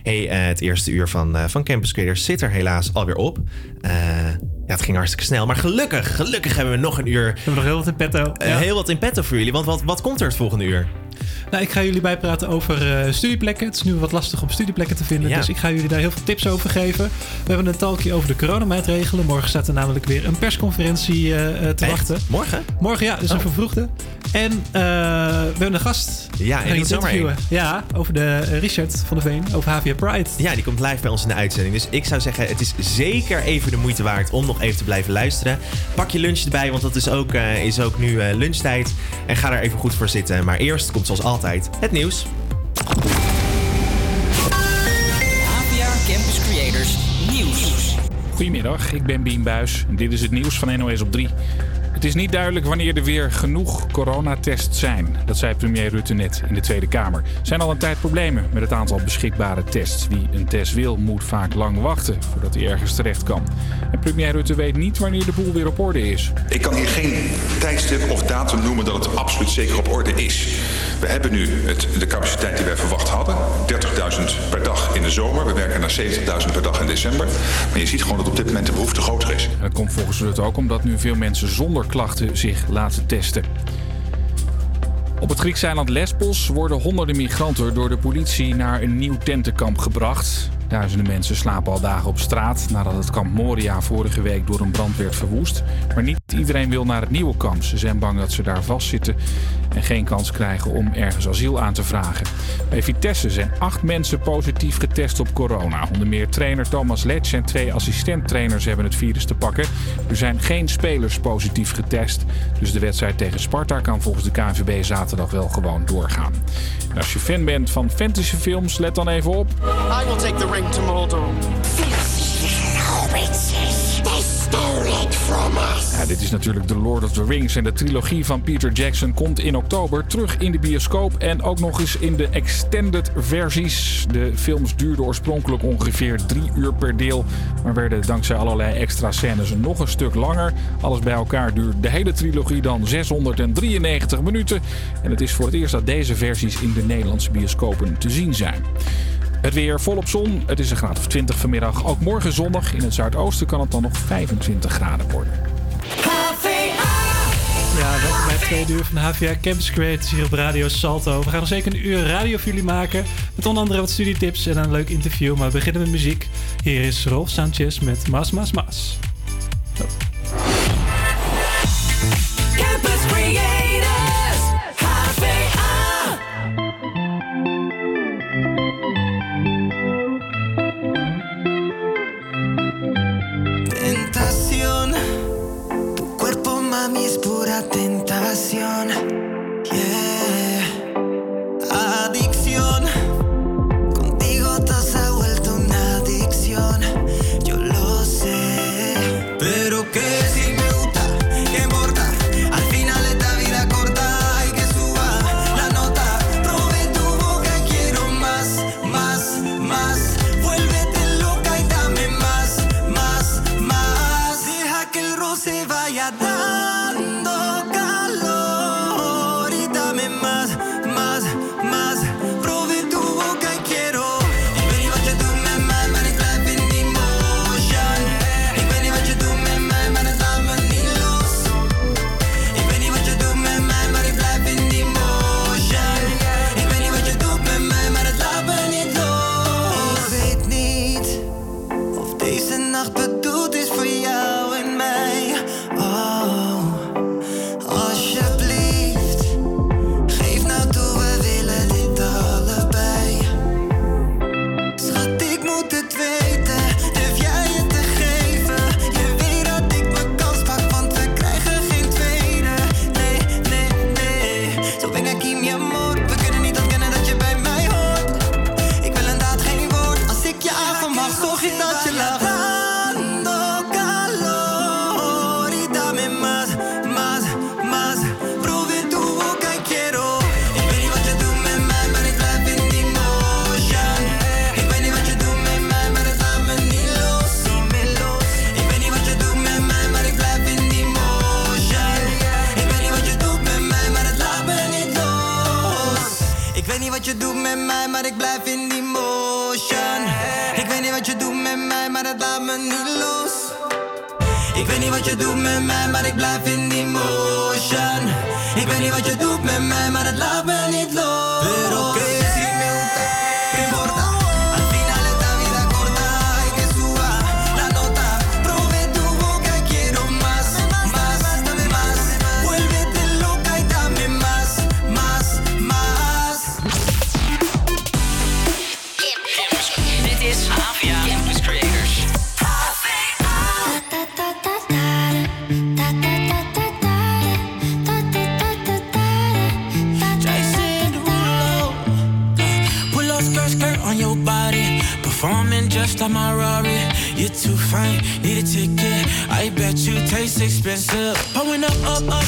Hey, eh, het eerste uur van, eh, van Campus Creators zit er helaas alweer op. Eh, ja, het ging hartstikke snel. Maar gelukkig, gelukkig hebben we nog een uur. We hebben nog heel wat in petto. Heel wat in petto voor jullie. Want wat, wat komt er het volgende uur? Nou, ik ga jullie bijpraten over studieplekken. Het is nu wat lastig om studieplekken te vinden. Ja. Dus ik ga jullie daar heel veel tips over geven. We hebben een talkje over de coronamaatregelen. Morgen staat er namelijk weer een persconferentie te Echt? wachten. Morgen? Morgen, ja. Dus een Oh. vervroegde. En eh, we hebben een gast. Ja, en niet zomaar. Ja, over de eh, Richard van der Veen. Over HVA Pride. Ja, die komt live bij ons in de uitzending. Dus ik zou zeggen, het is zeker even de moeite waard om nog even te blijven luisteren. Pak je lunch erbij, want dat is ook, eh, is ook nu eh, lunchtijd. En ga er even goed voor zitten. Maar eerst komt zoals altijd het nieuws. APA Campus Creators Nieuws. Goedemiddag, ik ben Bien Buis en dit is het nieuws van NOS op 3. Het is niet duidelijk wanneer er weer genoeg coronatests zijn. Dat zei premier Rutte net in de Tweede Kamer. Er zijn al een tijd problemen met het aantal beschikbare tests. Wie een test wil, moet vaak lang wachten voordat hij ergens terecht kan. En premier Rutte weet niet wanneer de boel weer op orde is. Ik kan hier geen tijdstip of datum noemen dat het absoluut zeker op orde is. We hebben nu het, de capaciteit die wij verwacht hadden. 30.000 per dag in de zomer. We werken naar 70.000 per dag in december. Maar je ziet gewoon dat op dit moment de behoefte groter is. En dat komt volgens Rutte ook omdat nu veel mensen zonder klachten zich laten testen. Op het Griekse eiland Lesbos worden honderden migranten door de politie naar een nieuw tentenkamp gebracht. Duizenden mensen slapen al dagen op straat nadat het kamp Moria vorige week door een brand werd verwoest. Maar niet iedereen wil naar het nieuwe kamp. Ze zijn bang dat ze daar vastzitten en geen kans krijgen om ergens asiel aan te vragen. Bij Vitesse zijn acht mensen positief getest op corona. Onder meer trainer Thomas Letch en twee assistenttrainers hebben het virus te pakken. Er zijn geen spelers positief getest. Dus de wedstrijd tegen Sparta kan volgens de KNVB zaterdag wel gewoon doorgaan. En als je fan bent van fantasyfilms, let dan even op. I will take the Ja, dit is natuurlijk The Lord of the Rings en de trilogie van Peter Jackson komt in oktober terug in de bioscoop en ook nog eens in de extended versies. De films duurden oorspronkelijk ongeveer drie uur per deel, maar werden dankzij allerlei extra scènes nog een stuk langer. Alles bij elkaar duurt de hele trilogie dan 693 minuten en het is voor het eerst dat deze versies in de Nederlandse bioscopen te zien zijn. Het weer volop zon. Het is een graad of 20 vanmiddag. Ook morgen zondag. In het zuidoosten kan het dan nog 25 graden worden. Ja, welkom bij het tweede uur van de HVA Campus Creators hier op Radio Salto. We gaan nog zeker een uur radio voor jullie maken. Met onder andere wat studietips en een leuk interview. Maar we beginnen met muziek. Hier is Rolf Sanchez met Mas Mas Mas.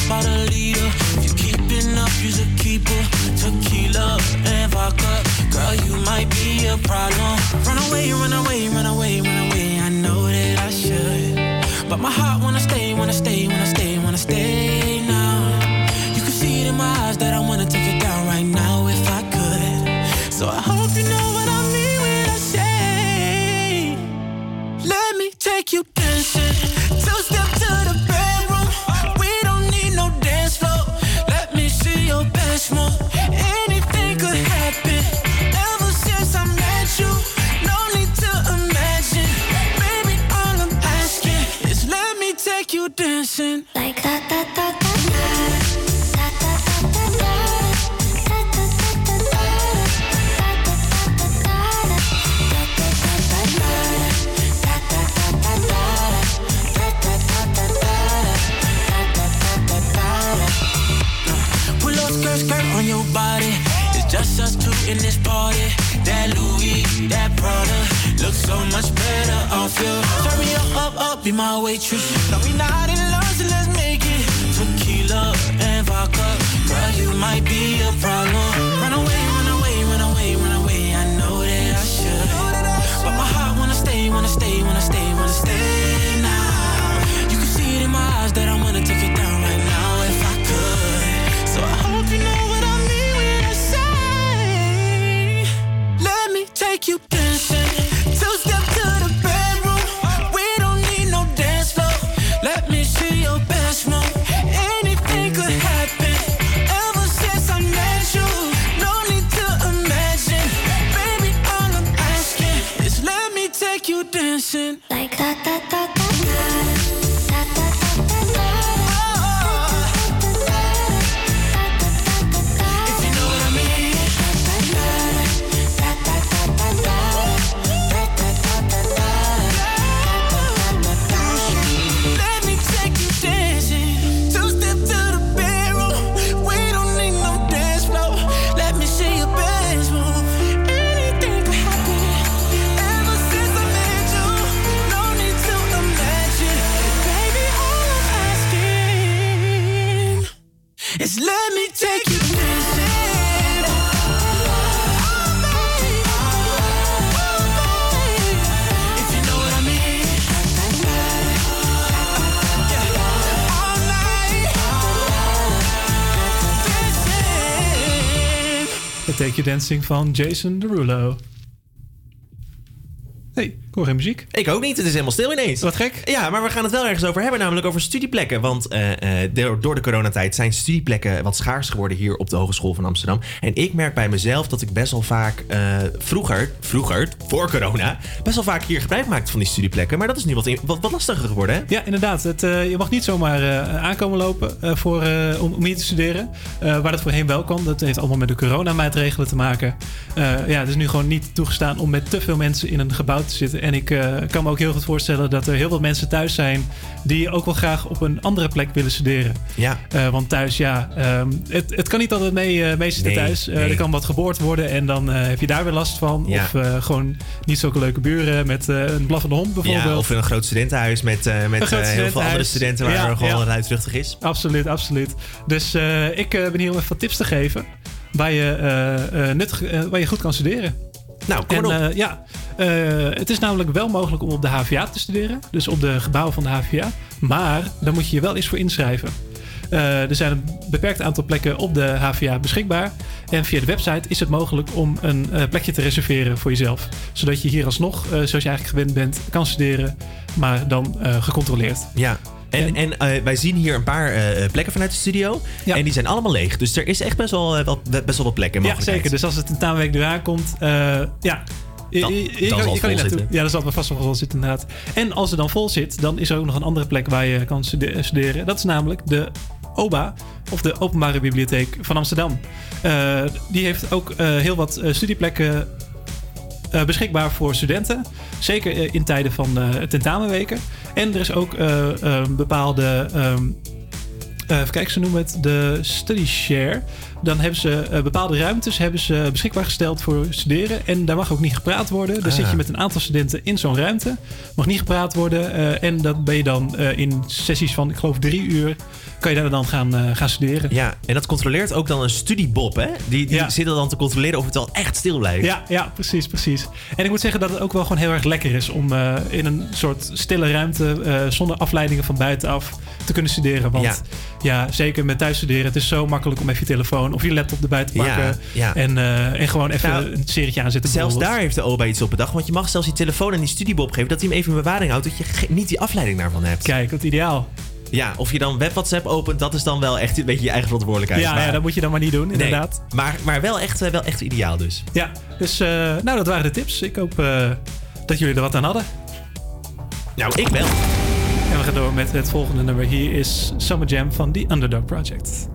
bottle Dancing van Jason Derulo. Nee, ik hoor geen muziek. Ik ook niet. Het is helemaal stil ineens. Wat gek. Ja, maar we gaan het wel ergens over hebben, namelijk over studieplekken. Want eh, eh, door, door de coronatijd zijn studieplekken wat schaars geworden hier op de Hogeschool van Amsterdam. En ik merk bij mezelf dat ik best wel vaak eh, vroeger, vroeger, voor corona, best wel vaak hier gebruik maakte van die studieplekken. Maar dat is nu wat, wat, wat lastiger geworden, hè? Ja, inderdaad. Het, eh, je mag niet zomaar eh, aankomen lopen eh, voor, om, om hier te studeren. Waar dat voorheen wel kan. Dat heeft allemaal met de coronamaatregelen te maken. Ja, het is nu gewoon niet toegestaan om met te veel mensen in een gebouw te zitten. En ik kan me ook heel goed voorstellen dat er heel veel mensen thuis zijn die ook wel graag op een andere plek willen studeren. Ja. Want thuis, ja, ehm, het, het kan niet altijd mee, mee zitten Nee, thuis. Nee. Er kan wat geboord worden en dan heb je daar weer last van. Ja. Of eh, niet zulke leuke buren met eh, een blaffende hond bijvoorbeeld. Ja, of in een groot studentenhuis met, eh, met eh, heel veel andere studenten waar Ja, er gewoon ja. luidruchtig is. Absoluut, absoluut. Dus ik ben hier om even wat tips te geven waar je, nuttig, waar je goed kan studeren. Nou, kom en, op. ja, het is namelijk wel mogelijk om op de HVA te studeren. Dus op de gebouwen van de HVA. Maar dan moet je je wel eens voor inschrijven. Eh, er zijn een beperkt aantal plekken op de HVA beschikbaar. En via de website is het mogelijk om een eh, plekje te reserveren voor jezelf. Zodat je hier alsnog, eh, zoals je eigenlijk gewend bent, kan studeren. Maar dan gecontroleerd. Ja. En, en wij zien hier een paar plekken vanuit de studio. En die zijn allemaal leeg. Dus er is echt best wel, wel, best wel wat plekken. en Ja, zeker. Dus als het tentamenweek eraan komt, ja. Je, Dan- je- je kan, je kan naartoe. zitten. Ja, dat zal vast wel vol zitten inderdaad. En als het dan vol zit, dan is er ook nog een andere plek waar je kan stude- studeren. Dat is namelijk de OBA, of de Openbare Bibliotheek van Amsterdam. Eh, die heeft ook eh, heel wat eh, studieplekken beschikbaar voor studenten. Zeker in tijden van tentamenweken. En er is ook bepaalde. eh, even kijken, ze noemen het de Study Share. Dan hebben ze eh, bepaalde ruimtes hebben ze beschikbaar gesteld voor studeren. En daar mag ook niet gepraat worden. Dan Ah. zit je met een aantal studenten in zo'n ruimte. Mag niet gepraat worden. eh, en dan ben je dan eh, in sessies van, ik geloof, drie uur. Kan je daar dan gaan, gaan studeren. Ja, en dat controleert ook dan een studiebob, hè? Die, die Ja. zit er dan te controleren of het wel echt stil blijft. Ja, ja, precies, precies. En ik moet zeggen dat het ook wel gewoon heel erg lekker is om in een soort stille ruimte, zonder afleidingen van buitenaf, te kunnen studeren. Want Ja. ja. zeker met thuisstuderen, het is zo makkelijk om even je telefoon of je laptop erbij te pakken. Ja, ja. En, eh, en gewoon even Nou, een serietje aanzetten. Zelfs daar heeft de OBA iets op bedacht. Want je mag zelfs die telefoon en die studiebob geven. Dat hij hem even in bewaring houdt. Dat je niet die afleiding daarvan hebt. Kijk, wat ideaal. Ja, of je dan web WhatsApp opent. Dat is dan wel echt een beetje je eigen verantwoordelijkheid. Ja, Maar- ja, dat moet je dan maar niet doen, Nee, inderdaad. maar, maar wel, echt, eh, wel echt ideaal dus. Ja, dus eh, nou, dat waren de tips. Ik hoop dat jullie er wat aan hadden. Nou, ik wel. En we gaan door met het volgende nummer. Hier is Summer Jam van The Underdog Project.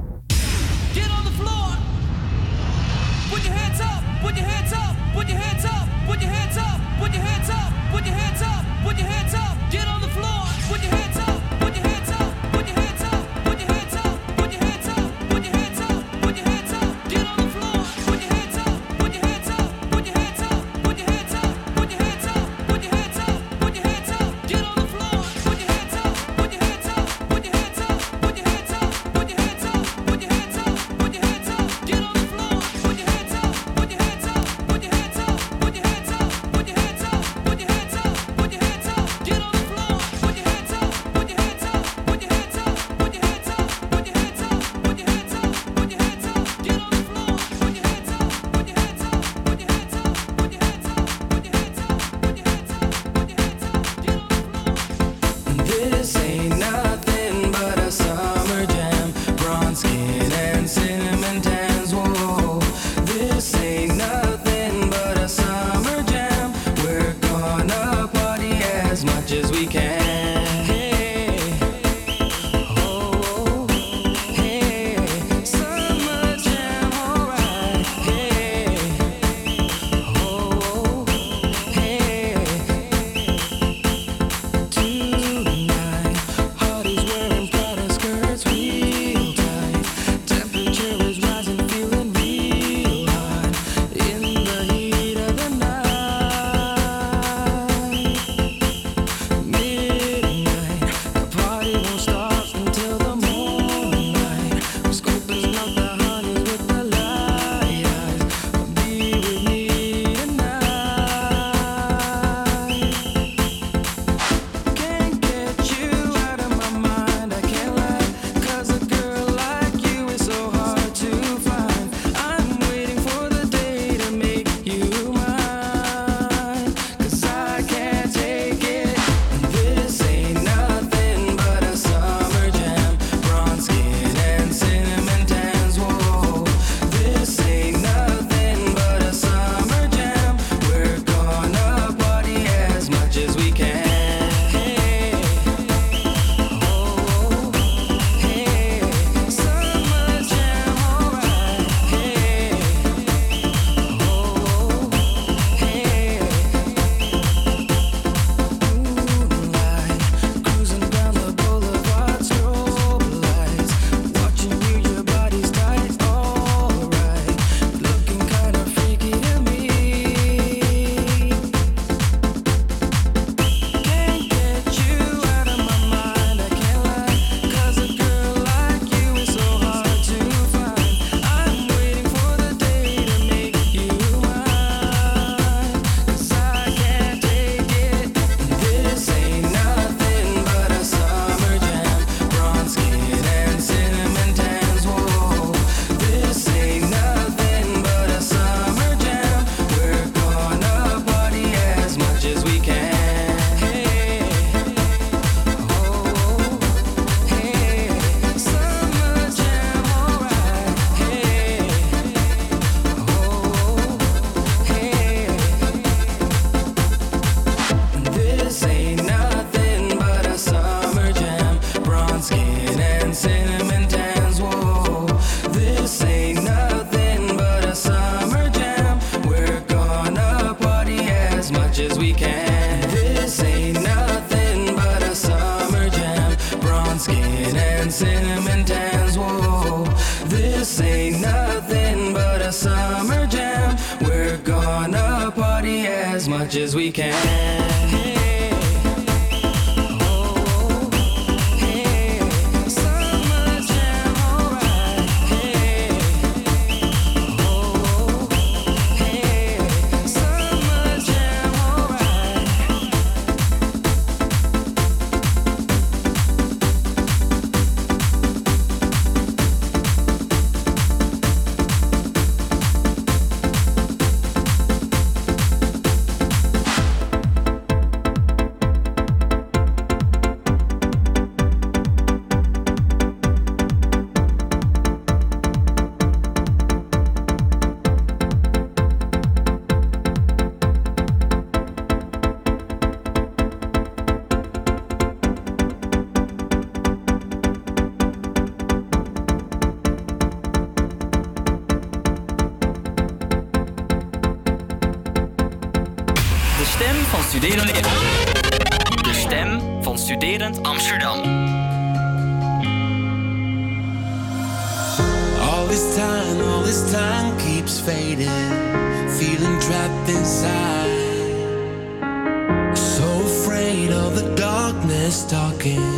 Stem van Studerend... De stem van Studerend Amsterdam. All this time, all this time keeps fading. Feeling trapped inside. So afraid of the darkness talking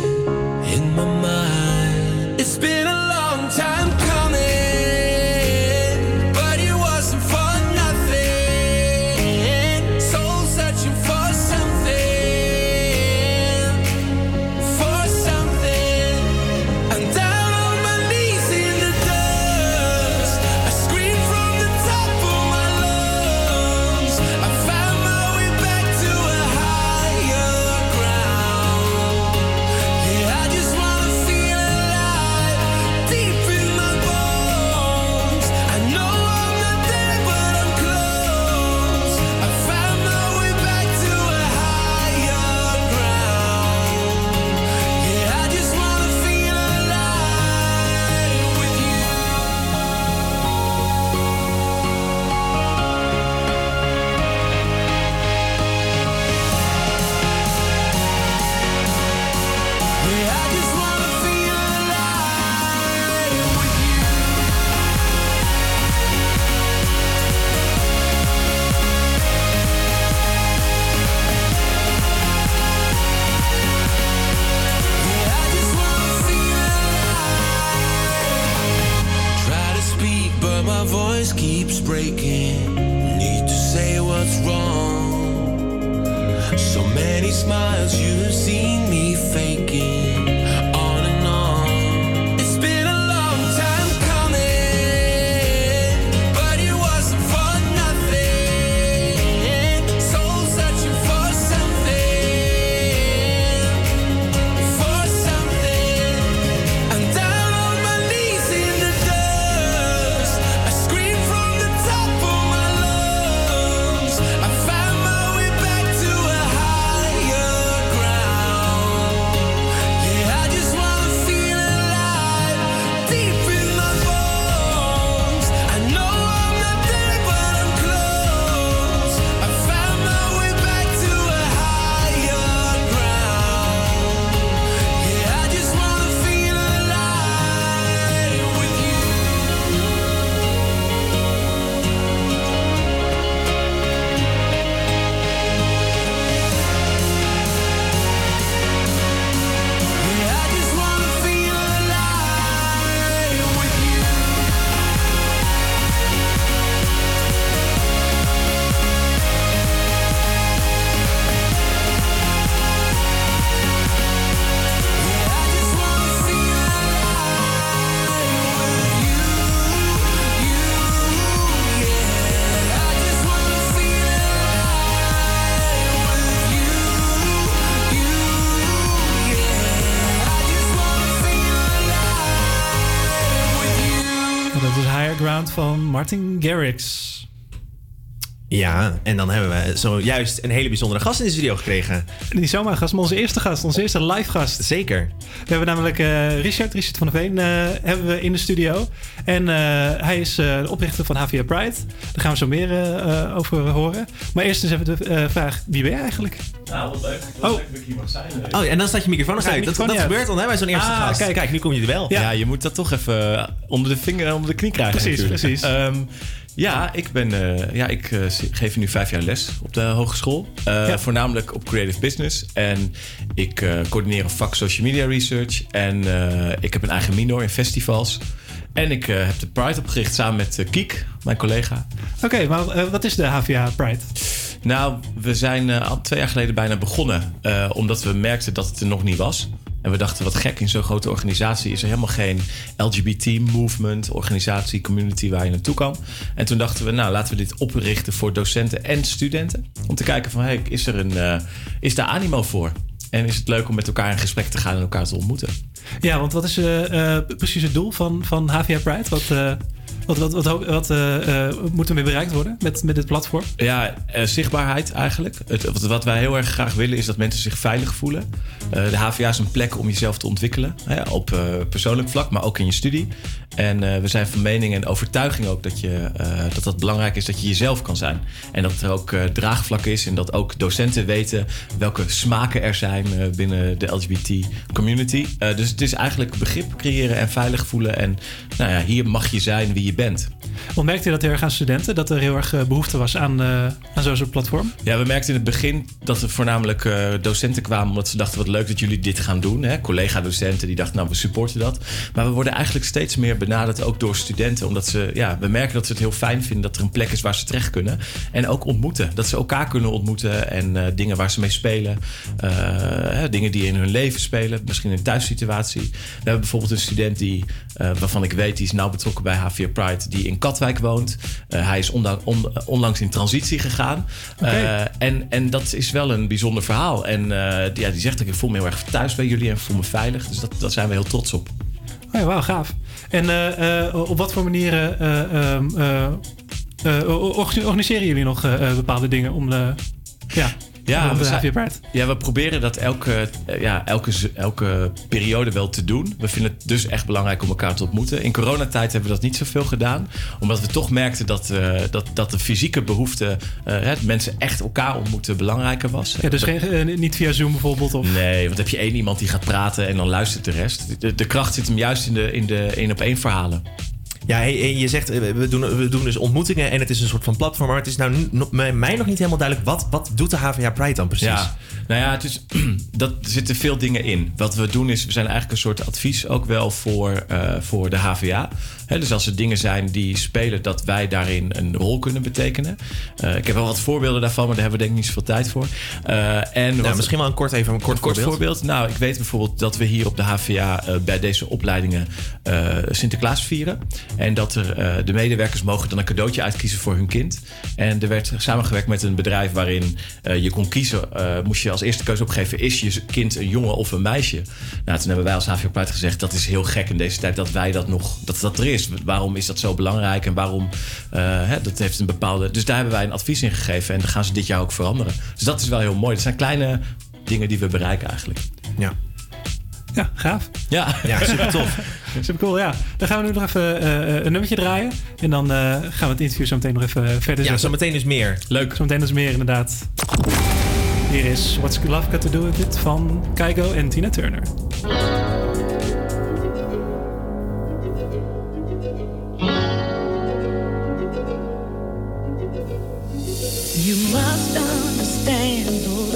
Garrix. Ja, en dan hebben we zojuist een hele bijzondere gast in de studio gekregen. Niet zomaar gast, maar onze eerste gast. Onze eerste live gast. Zeker. We hebben namelijk eh, Richard, Richard van der Veen, eh, hebben we in de studio. En eh, hij is eh, de oprichter van HVA Pride. Daar gaan we zo meer over horen. Maar eerst eens even de eh, vraag, wie ben je eigenlijk? Nou, wat leuk. Oh. Wat leuk dat ik hier mag zijn. Oh, en dan staat je microfoon nog uit. Dat, dat gebeurt dan hè, bij zo'n eerste Ah, gast. kijk. nu kom je er wel. Ja. je moet dat toch even onder de vinger, onder de knie krijgen Precies, natuurlijk. precies. Ehm, Ja, ik, ben, eh, ja, ik eh, geef nu vijf jaar les op de hogeschool. Eh, Voornamelijk op creative business. En ik coördineer een vak social media research. En ik heb een eigen minor in festivals. En ik heb de Pride opgericht samen met Kiek, mijn collega. Oké, maar wat is de HVA Pride? Nou, we zijn al twee jaar geleden bijna begonnen. omdat we merkten dat het er nog niet was. En we dachten, wat gek, in zo'n grote organisatie is er helemaal geen LGBT-movement, organisatie, community waar je naartoe kan. En toen dachten we, nou, laten we dit oprichten voor docenten en studenten. Om te kijken van, hey, is, er een, eh, is daar animo voor? En is het leuk om met elkaar in gesprek te gaan en elkaar te ontmoeten? Ja, want wat is eh, eh, precies het doel van, van HVA Pride? Wat, wat, wat, wat, wat eh, eh, bereikt worden met, met dit platform? Ja, eh, zichtbaarheid eigenlijk. Het, wat, wij heel erg graag willen is dat mensen zich veilig voelen. De HVA is een plek om jezelf te ontwikkelen. Hè, op persoonlijk vlak, maar ook in je studie. En we zijn van mening en overtuiging ook dat, je, dat belangrijk is dat je jezelf kan zijn. En dat er ook draagvlak is en dat ook docenten weten welke smaken er zijn binnen de LGBT community. Dus het is eigenlijk begrip creëren en veilig voelen. En nou ja, hier mag je zijn wie je bent. Want merkte je dat heel erg aan studenten? Dat er heel erg eh, behoefte was aan, eh, aan zo'n soort platform? Ja, we merkten in het begin dat er voornamelijk eh, docenten kwamen omdat ze dachten: wat leuk dat jullie dit gaan doen. Collega-docenten die dachten: nou, we supporten dat. Maar we worden eigenlijk steeds meer benaderd ook door studenten, omdat ze, ja, we merken dat ze het heel fijn vinden dat er een plek is waar ze terecht kunnen. En ook ontmoeten. Dat ze elkaar kunnen ontmoeten en dingen waar ze mee spelen. Hè, dingen die in hun leven spelen, misschien een thuissituatie. We hebben bijvoorbeeld een student die, waarvan ik weet, die is nauw betrokken bij HVA Pride, die in Katwijk woont. Eh, hij is on- onlangs in transitie gegaan. Eh, en, en dat is wel een bijzonder verhaal. En eh, die, ja, die zegt ook, ik voel me heel erg thuis bij jullie en voel me veilig. Dus dat, daar zijn we heel trots op. Oh ja, wauw, gaaf. En op wat voor manieren eh, ehm, eh, eh, orga- organiseren jullie nog bepaalde dingen om de, ja, Ja, we, zijn- ja, we proberen dat elke, eh, ja, elke, elke periode wel te doen. We vinden het dus echt belangrijk om elkaar te ontmoeten. In coronatijd hebben we dat niet zoveel gedaan. Omdat we toch merkten dat, eh, dat, dat de fysieke behoefte... eh, hè, mensen echt elkaar ontmoeten belangrijker was. Ja, dus geen, niet via Zoom bijvoorbeeld? Of... Nee, want heb je één iemand die gaat praten en dan luistert de rest. De, de kracht zit hem juist in de, in de één-op-één verhalen. Ja, je zegt, eh, we doen, we doen dus ontmoetingen en het is een soort van platform. Maar het is nou mij nog niet helemaal duidelijk. Wat, wat doet de HVA Pride dan precies? Ja, nou ja, het is, dat, zitten veel dingen in. Wat we doen is, we zijn eigenlijk een soort advies ook wel voor, eh, voor de HVA. Dus als er dingen zijn die spelen, dat wij daarin een rol kunnen betekenen. Eh, ik heb wel wat voorbeelden daarvan, maar daar hebben we denk ik niet zoveel tijd voor. Eh, en wat, misschien wel een kort, even een kort, kort voorbeeld. voorbeeld. Nou, ik weet bijvoorbeeld dat we hier op de HVA eh, bij deze opleidingen Sinterklaas vieren. En dat er, de medewerkers mogen dan een cadeautje uitkiezen voor hun kind. En er werd samengewerkt met een bedrijf waarin je kon kiezen. moest je als eerste keuze opgeven, is je kind een jongen of een meisje? Nou, toen hebben wij als HVA gezegd, dat is heel gek in deze tijd dat wij dat nog, dat dat er is. Waarom is dat zo belangrijk en waarom, eh, hè, dat heeft een bepaalde... Dus daar hebben wij een advies in gegeven en dat gaan ze dit jaar ook veranderen. Dus dat is wel heel mooi. Dat zijn kleine dingen die we bereiken eigenlijk. Ja. Ja, gaaf. Ja, ja super tof. Super cool, ja. Dan gaan we nu nog even eh, een nummertje draaien. En dan eh, gaan we het interview zo meteen nog even verder zetten. Ja, zometeen is meer. Leuk. Zometeen is meer, inderdaad. Hier is What's Love Got To Do With It van Kygo en Tina Turner.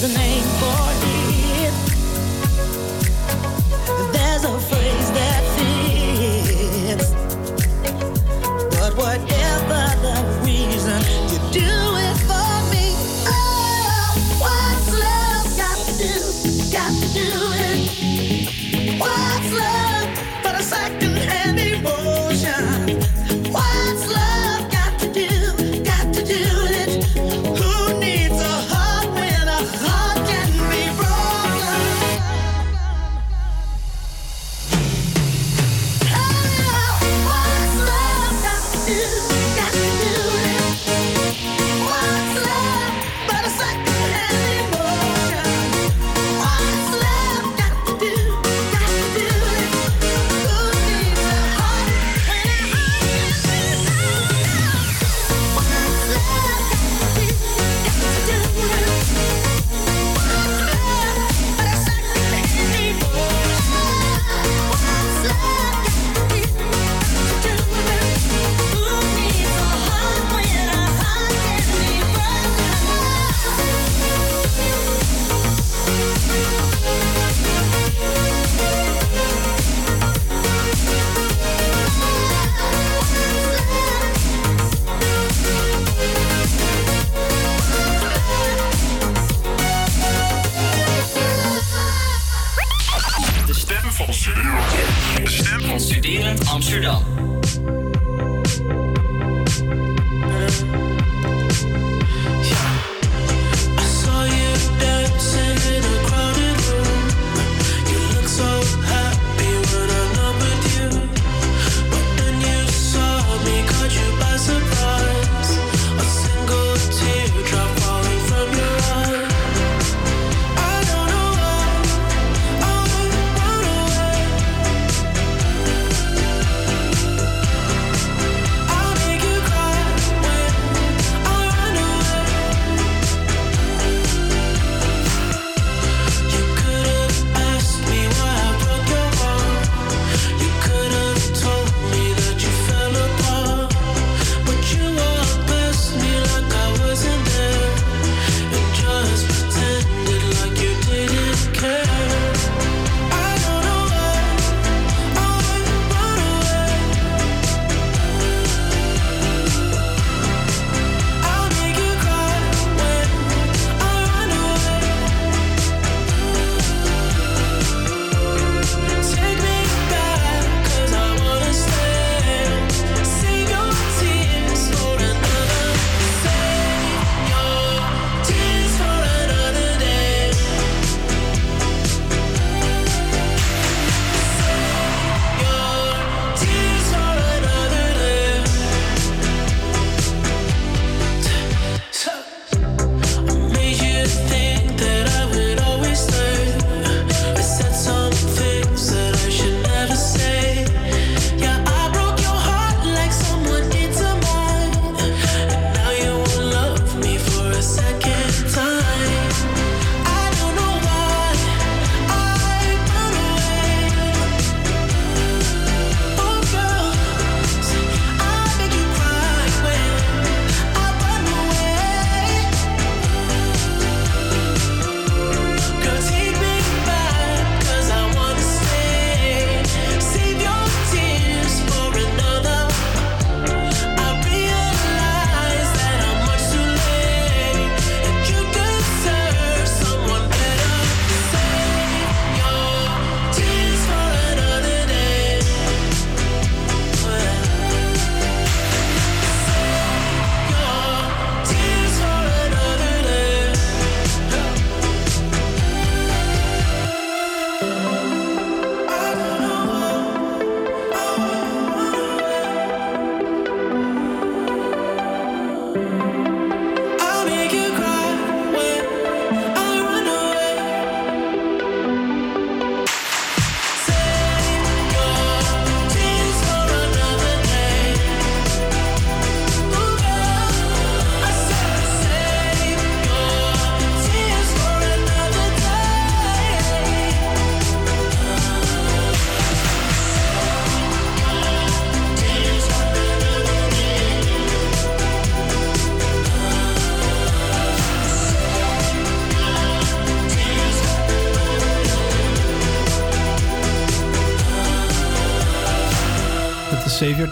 There's a name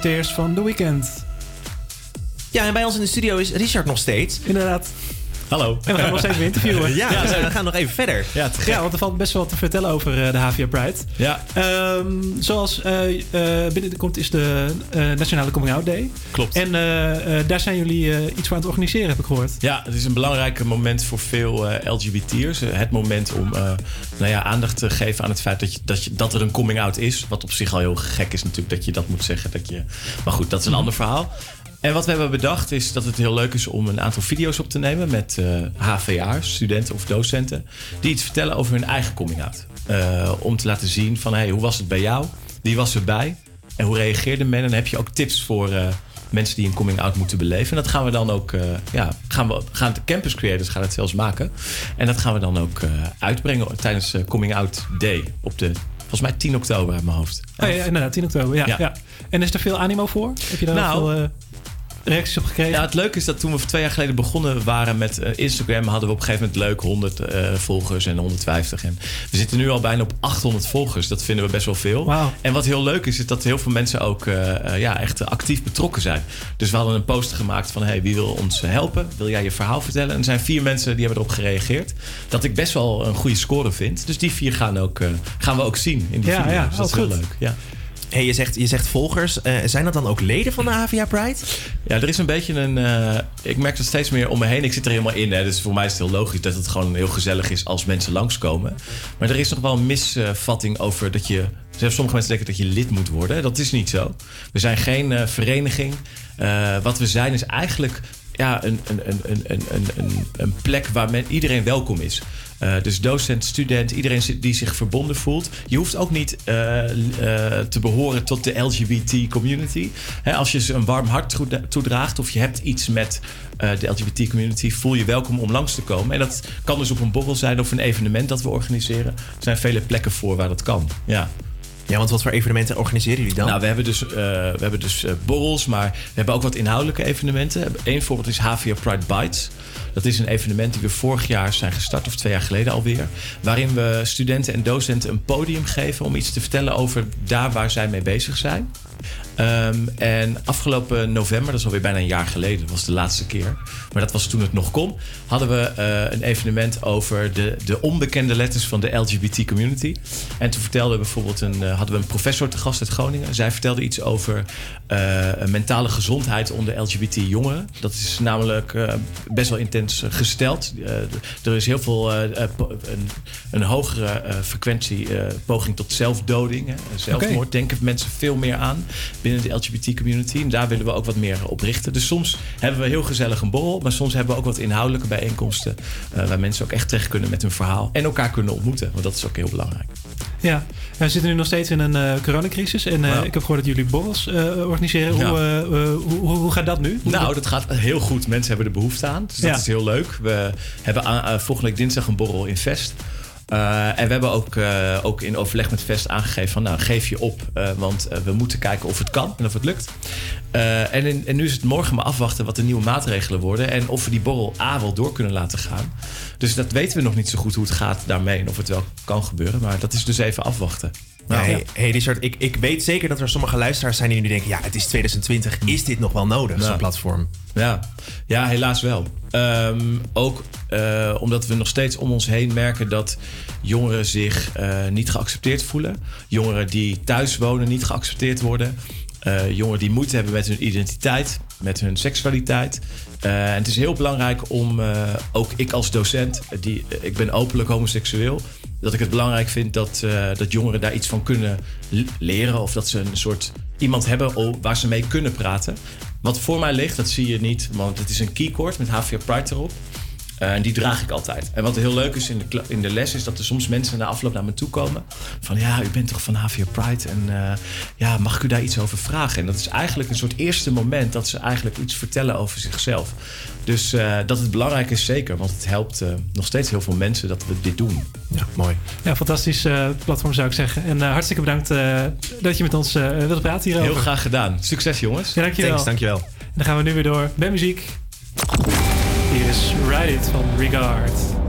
Tears van The Weeknd. Ja, en bij ons in de studio is Richard nog steeds. Inderdaad. Hallo. En we gaan nog steeds weer interviewen. Ja, we we gaan nog even verder. Ja, Ja, want er valt best wel te vertellen over eh, de HVA Pride. Ja. Ehm, zoals eh eh binnenkomt is de eh, Nationale Coming Out Day. Klopt. En eh, eh, daar zijn jullie eh, iets voor aan het organiseren, heb ik gehoord. Ja, het is een belangrijk moment voor veel eh, LGBT'ers. Het moment om eh, nou ja, aandacht te geven aan het feit dat, je, dat, je, dat er een coming out is. Wat op zich al heel gek is natuurlijk dat je dat moet zeggen. Dat je, maar goed, dat is een ander verhaal. En wat we hebben bedacht is dat het heel leuk is om een aantal video's op te nemen met eh HVA'ers, studenten of docenten, die iets vertellen over hun eigen coming out. Eh, om te laten zien van hey, hoe was het bij jou? Wie was erbij? En hoe reageerde men? En dan heb je ook tips voor eh, mensen die een coming out moeten beleven. En dat gaan we dan ook, eh, ja, gaan we, gaan de campus creators gaan het zelfs maken. En dat gaan we dan ook eh, uitbrengen tijdens eh, Coming Out Day op de, volgens mij 10 oktober uit mijn hoofd. Oh, ja, inderdaad, 10 oktober. Ja, Ja. ja. En is er veel animo voor? Heb je daar Nou, veel eh, reacties op gekregen? Ja, het leuke is dat toen we twee jaar geleden begonnen waren met eh, Instagram, hadden we op een gegeven moment leuk 100 eh, volgers en 150. En we zitten nu al bijna op 800 volgers. Dat vinden we best wel veel. En wat heel leuk is, is dat heel veel mensen ook eh, ja, echt actief betrokken zijn. Dus we hadden een poster gemaakt van: hey, wie wil ons helpen? Wil jij je verhaal vertellen? En er zijn vier mensen die hebben erop gereageerd. Dat ik best wel een goede score vind. Dus die vier gaan, ook, gaan we ook zien in die Ja, video. ja, dus dat is oh, heel goed. leuk. Ja. Hey, je, zegt, je zegt volgers. Eh, zijn dat dan ook leden van de HVA Pride? Ja, er is een beetje een. eh, ik merk dat steeds meer om me heen. Ik zit er helemaal in. Hè, dus voor mij is het heel logisch dat het gewoon heel gezellig is als mensen langskomen. Maar er is nog wel een misvatting over dat je. Sommige mensen denken dat je lid moet worden. Dat is niet zo. We zijn geen eh, vereniging. Wat we zijn is eigenlijk ja, een, een, een, een, een, een plek waar men, iedereen welkom is. Eh, dus docent, student, iedereen die zich verbonden voelt. Je hoeft ook niet eh, eh, te behoren tot de LGBT community. Als je ze een warm hart toedraagt of je hebt iets met de LGBT community, voel je welkom om langs te komen. En dat kan dus op een borrel zijn of een evenement dat we organiseren. Er zijn vele plekken voor waar dat kan. Ja. Ja, want wat voor evenementen organiseren jullie dan? Nou, we hebben dus, eh, we hebben dus eh, borrels, maar we hebben ook wat inhoudelijke evenementen. Eén voorbeeld is HVA Pride Bites. Dat is een evenement die we vorig jaar zijn gestart, of twee jaar geleden alweer. Waarin we studenten en docenten een podium geven om iets te vertellen over daar waar zij mee bezig zijn. Ehm, en afgelopen november, dat is alweer bijna een jaar geleden, dat was de laatste keer. Maar dat was toen het nog kon. Hadden we eh, een evenement over de, de onbekende letters van de LGBT community. En toen vertelde we bijvoorbeeld een, eh, hadden we een professor te gast uit Groningen. Zij vertelde iets over eh, mentale gezondheid onder LGBT jongeren. Dat is namelijk best wel intens gesteld. Er is heel veel een, een hogere frequentie poging tot zelfdoding. Hè, zelfmoord denken mensen veel meer aan binnen de LGBT community. En daar willen we ook wat meer op richten. Dus soms hebben we heel gezellig een borrel, maar soms hebben we ook wat inhoudelijke bijeenkomsten. eh, waar mensen ook echt terecht kunnen met hun verhaal en elkaar kunnen ontmoeten. Want dat is ook heel belangrijk. Ja, we zitten nu nog steeds in een eh, coronacrisis. En eh, Ja. ik heb gehoord dat jullie borrels organiseren. Hoe, Ja. hoe, hoe, hoe gaat dat nu? Hoe- Nou, dat gaat heel goed. Mensen hebben er behoefte aan. Dus dat Ja. is heel leuk. We hebben volgende week dinsdag een borrel in Vest. Eh, en we hebben ook, eh, ook in overleg met Vest aangegeven van... nou, geef je op, eh, want we moeten kijken of het kan en of het lukt. En, en nu is het morgen maar afwachten wat de nieuwe maatregelen worden... en of we die borrel A wel door kunnen laten gaan. Dus dat weten we nog niet zo goed hoe het gaat daarmee... en of het wel kan gebeuren. Maar dat is dus even afwachten. Nou, hey, hey Richard, ik, ik weet zeker dat er sommige luisteraars zijn die nu denken... ja, het is 2020, is dit nog wel nodig, zo'n platform? Ja, ja helaas wel. Ehm, ook eh, omdat we nog steeds om ons heen merken dat jongeren zich eh, niet geaccepteerd voelen. Jongeren die thuis wonen niet geaccepteerd worden. Eh, jongeren die moeite hebben met hun identiteit, met hun seksualiteit. En het is heel belangrijk om, ook ik als docent, die, ik ben openlijk homoseksueel, dat ik het belangrijk vind dat, eh, dat jongeren daar iets van kunnen leren. Of dat ze een soort iemand hebben waar ze mee kunnen praten. Wat voor mij ligt, dat zie je niet, want het is een keycord met HVA Pride erop. Eh, en die draag ik altijd. En wat heel leuk is in de, in de les, is dat er soms mensen na afloop naar me toe komen. Van ja, u bent toch van HVA Pride? En eh, ja, mag ik u daar iets over vragen? En dat is eigenlijk een soort eerste moment dat ze eigenlijk iets vertellen over zichzelf. Dus eh, dat het belangrijk is, zeker. Want het helpt eh, nog steeds heel veel mensen dat we dit doen. Ja, mooi. Ja, fantastisch eh, platform zou ik zeggen. En hartstikke bedankt eh, dat je met ons wilde praten hierover. Heel graag gedaan. Succes jongens. Ja, dankjewel. Thanks, dankjewel. En dan gaan we nu weer door bij muziek. Hier is Ride It van Regard.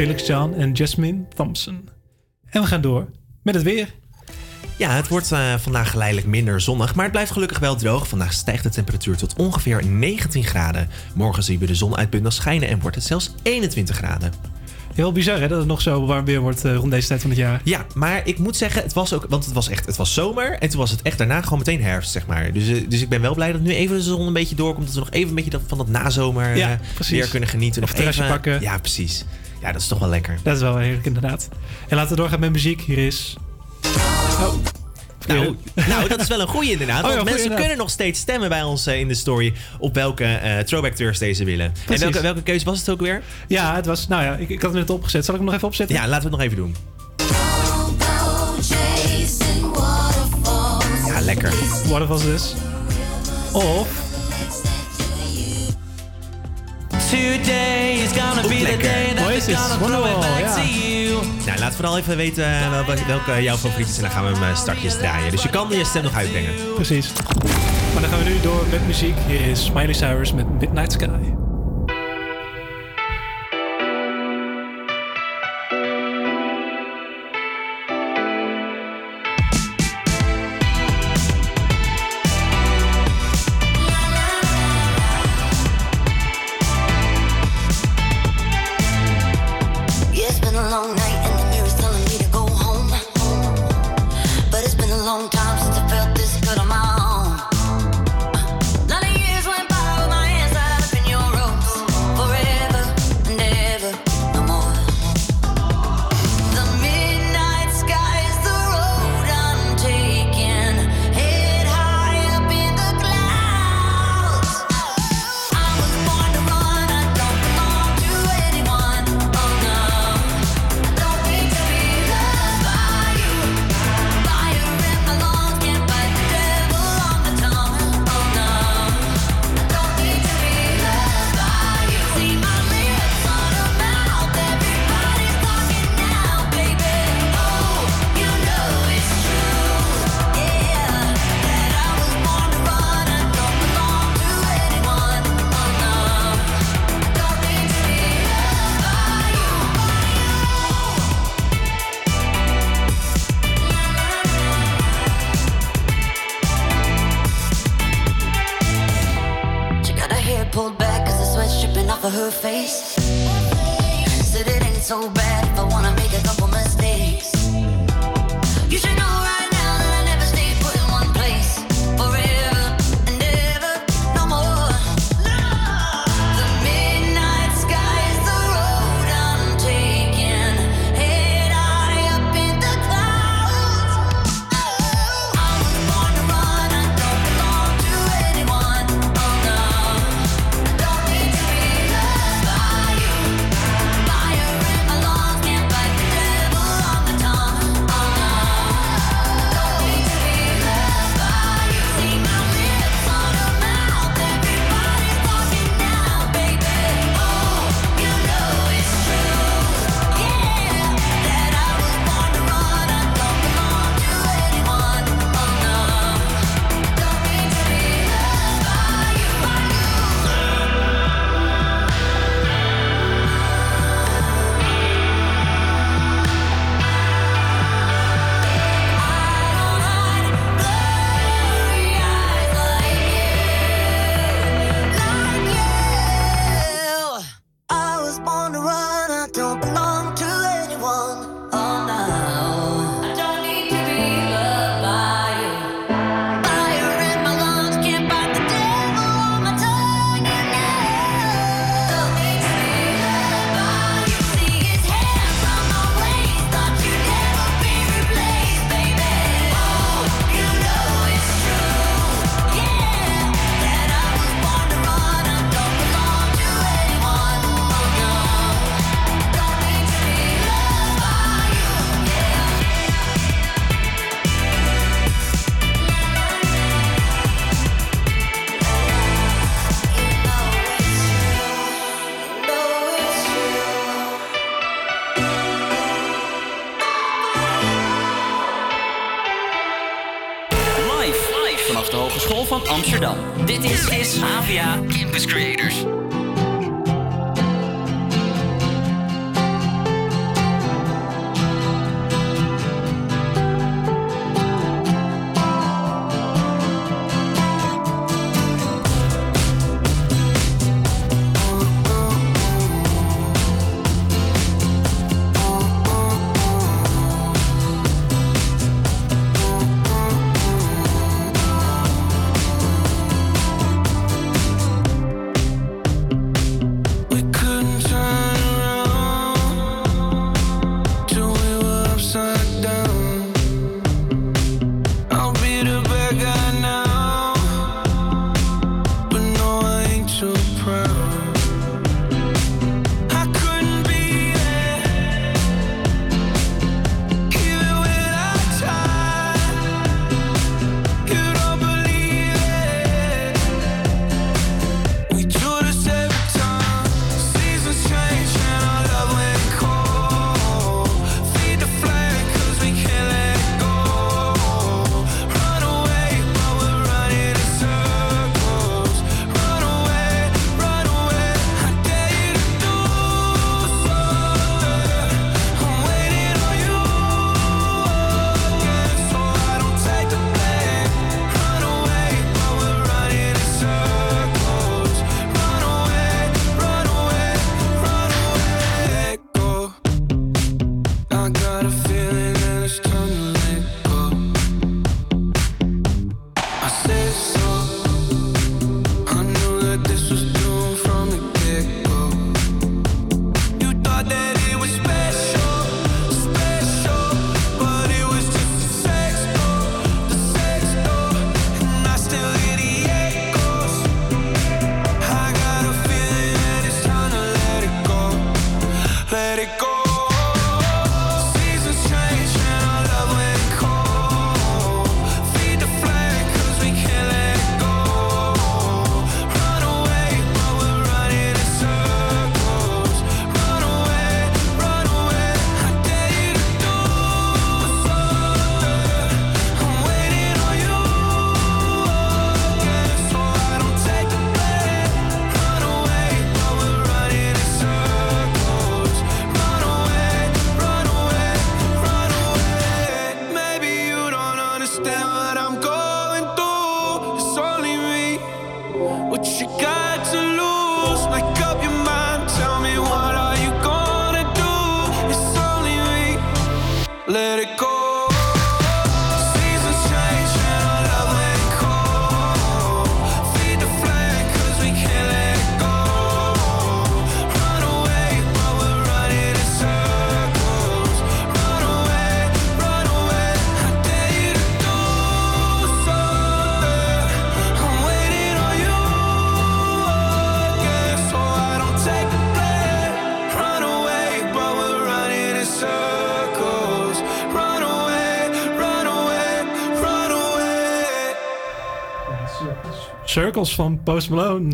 Felix Jan en Jasmine Thompson. En we gaan door met het weer. Ja, het wordt eh, vandaag geleidelijk minder zonnig, maar het blijft gelukkig wel droog. Vandaag stijgt de temperatuur tot ongeveer 19 graden. Morgen zien we de zon uitbundig schijnen en wordt het zelfs 21 graden. Heel bizar hè, dat het nog zo warm weer wordt eh, rond deze tijd van het jaar. Ja, maar ik moet zeggen, het was ook, want het was echt, het was zomer en toen was het echt daarna gewoon meteen herfst, zeg maar. Dus, eh, dus ik ben wel blij dat nu even de zon een beetje doorkomt, dat we nog even een beetje van dat nazomer Ja, weer kunnen genieten. Of Nog terrasje even, pakken. Ja, precies. Ja, dat is toch wel lekker. Dat is wel heerlijk inderdaad. En laten we doorgaan met muziek. Hier is... Oh. Nou, nou, dat is wel een goeie inderdaad. Oh ja, want goeie mensen inderdaad. kunnen nog steeds stemmen bij ons eh, in de story op welke eh Throwback Thursday ze willen. En welke, welke keuze was het ook weer? Ja, het was... Nou ja, ik, ik had het net opgezet. Zal ik hem nog even opzetten? Ja, laten we het nog even doen. Ja, lekker. Waterfalls dus. Of... Oeh, lekker. Oasis, wonderful. ja. Nou, laat vooral even weten eh, welke, jouw favoriet is. En dan gaan we hem eh, strakjes draaien. Dus je kan je stem nog uitbrengen. Precies. Maar dan gaan we nu door met muziek. Hier is Smiley Cyrus met Midnight Sky. Understand Circles van Post Malone.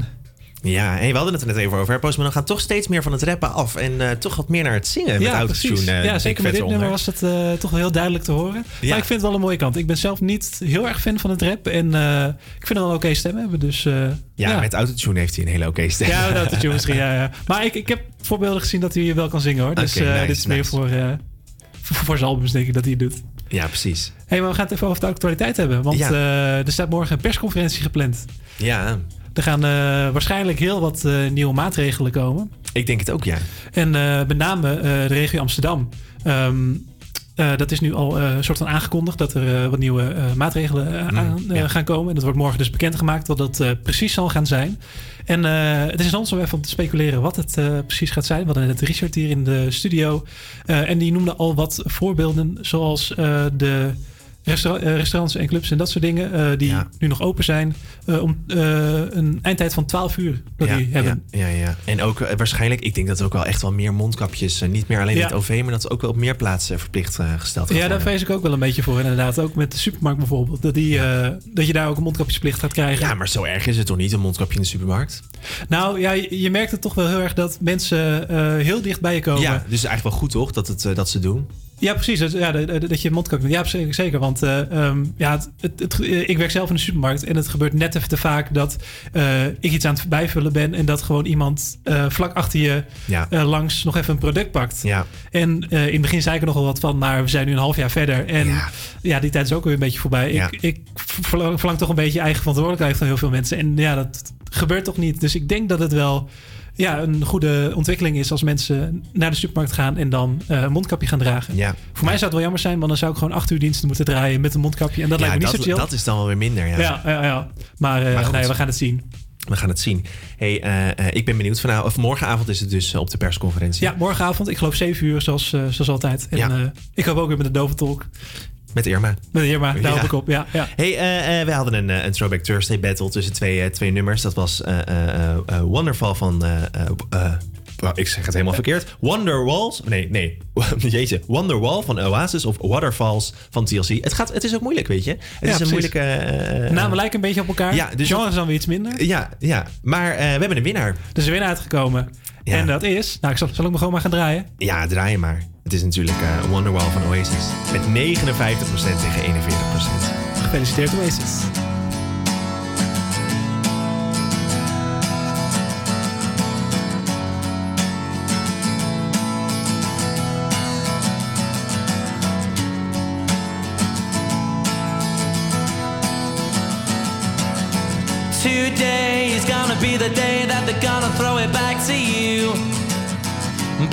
Ja, en we hadden het er net even over. Post Malone gaat toch steeds meer van het rappen af en eh, toch wat meer naar het zingen met ja, autotune. eh, ja, Big zeker met dit nummer was het eh, toch wel heel duidelijk te horen. Ja. Maar ik vind het wel een mooie kant. Ik ben zelf niet heel erg fan van het rap. En eh, ik vind het wel een oké stem hebben. Dus, eh, Ja, met autotune heeft hij een hele oké stem. Ja, dat is misschien. Ja, ja. Maar ik, ik heb voorbeelden gezien dat hij hier wel kan zingen hoor. Dus eh, nice, dit is meer nice. eh, voor, voor zijn albums denk ik dat hij het doet. Ja, precies. hey, maar we gaan het even over de actualiteit hebben. Want Ja. eh, er staat morgen een persconferentie gepland. Ja, Er gaan eh, waarschijnlijk heel wat eh, nieuwe maatregelen komen. ik denk het ook, ja. En met name de regio Amsterdam. Ehm, eh, dat is nu al eh, een soort van aangekondigd dat er eh, wat nieuwe eh, maatregelen eh, Mm, aan, eh, ja. gaan komen. En dat wordt morgen dus bekendgemaakt wat dat eh, precies zal gaan zijn. En eh, het is ons om even om te speculeren wat het eh, precies gaat zijn. We hadden net Richard hier in de studio. Eh, en die noemde al wat voorbeelden zoals eh, de eh, restaurants en clubs en dat soort dingen eh, die nu nog open zijn. eh, om een eindtijd van 12 uur dat ja, die hebben. Ja, ja, ja. En ook waarschijnlijk, ik denk dat er ook wel echt wel meer mondkapjes, niet meer alleen het OV, maar dat ze ook wel op meer plaatsen verplicht gesteld gaat Ja, daar worden. vrees ik ook wel een beetje voor. Inderdaad, ook met de supermarkt bijvoorbeeld. Dat, die, dat je daar ook een mondkapjesplicht gaat krijgen. Ja, maar zo erg is het toch niet, een mondkapje in de supermarkt? Nou ja, je, je merkt het toch wel heel erg dat mensen heel dicht bij je komen. Ja, dus eigenlijk wel goed toch, dat, het, dat ze doen? Ja, precies. Dat, ja, dat, dat je mondkapje Ja, zeker. zeker want eh, ehm, ja, het, het, het- ik werk zelf in de supermarkt. En het gebeurt net even te vaak dat eh, ik iets aan het bijvullen ben. En dat gewoon iemand eh, vlak achter je Ja. langs nog even een product pakt. Ja. En in het begin zei ik er nog wel wat van. Maar we zijn nu een half jaar verder. En ja, die tijd is ook weer een beetje voorbij. Ja. Ik, ik verlang, verlang toch een beetje eigen verantwoordelijkheid van heel veel mensen. En ja, dat gebeurt toch niet. Dus ik denk dat het wel ja, een goede ontwikkeling is als mensen naar de supermarkt gaan en dan eh, een mondkapje gaan dragen. Ja. Voor mij zou het wel jammer zijn, want dan zou ik gewoon acht uur diensten moeten draaien met een mondkapje. En dat ja, lijkt me niet zo chill. dat is dan wel weer minder. Ja, ja, ja, ja. Maar, eh, Maar nee, we gaan het zien. We gaan het zien. Hey, eh, ik ben benieuwd. Vanavond, of morgenavond is het dus op de persconferentie. Ja, morgenavond. Ik geloof zeven uur, zoals, zoals altijd. En Ja. ik hoop ook weer met de doventolk. Met Irma. Met Irma, daar Ja. ik op. Ja, ja. Hey, eh, eh, we hadden een, eh, een Throwback Thursday battle tussen twee, twee nummers. Dat was Wonderfall van... ik zeg het helemaal verkeerd. Wonderwalls. Nee, nee. Jeetje. Wonderwall van Oasis of Waterfalls van TLC. Het, gaat, het is ook moeilijk, weet je. Het Ja, is een moeilijke... namen lijken een beetje op elkaar. Ja, dus- Genres dan weer iets minder. Ja, ja. maar we hebben een winnaar. Er is een winnaar uitgekomen. En dat is... Nou, ik zal, zal ik me gewoon maar gaan draaien? Ja, draai je maar. Het is natuurlijk eh, Wonderwall van Oasis. Met 59% tegen 41%. Gefeliciteerd Oasis. Today is gonna be the day that they're gonna throw it back to you.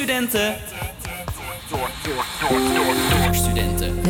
studenten. Door, door, door, door, door studenten.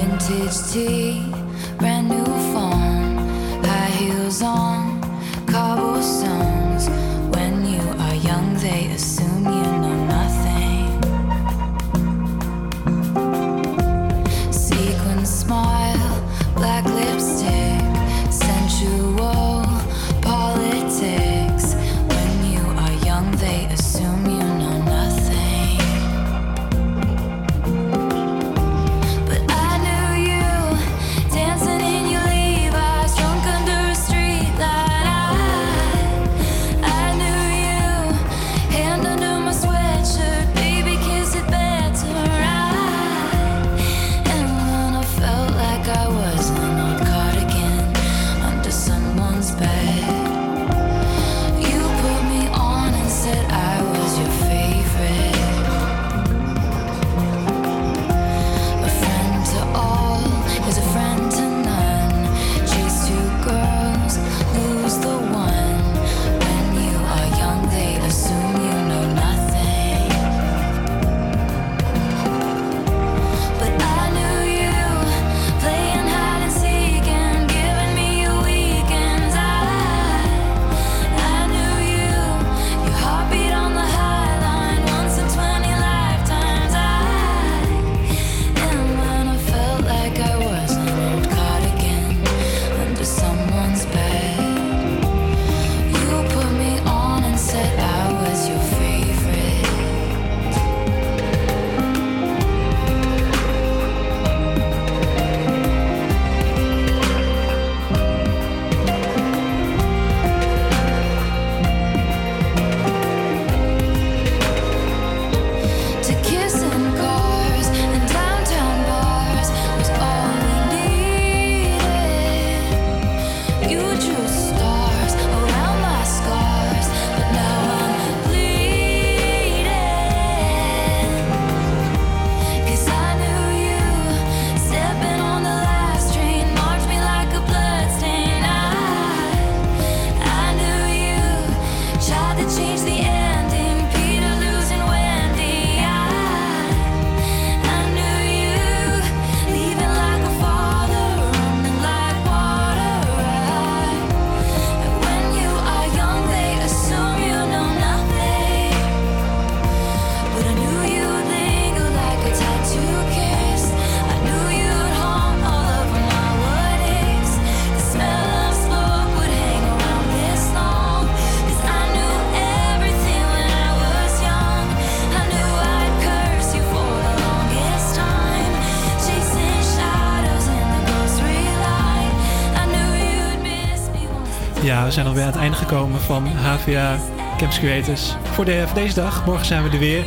We zijn alweer aan het einde gekomen van HVA Campus Creators voor, de, voor deze dag. Morgen zijn we er weer.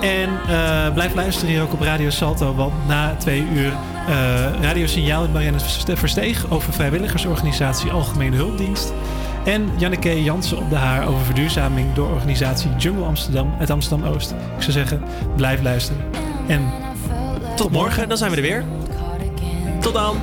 En eh, blijf luisteren hier ook op Radio Salto, want na twee uur eh, uh, radiosignaal in Marianne Versteeg over vrijwilligersorganisatie Algemene Hulpdienst. En Janneke Jansen op de haar over verduurzaming door organisatie Jungle Amsterdam uit Amsterdam-Oost. Ik zou zeggen, blijf luisteren. En tot morgen, dan zijn we er weer. Tot dan!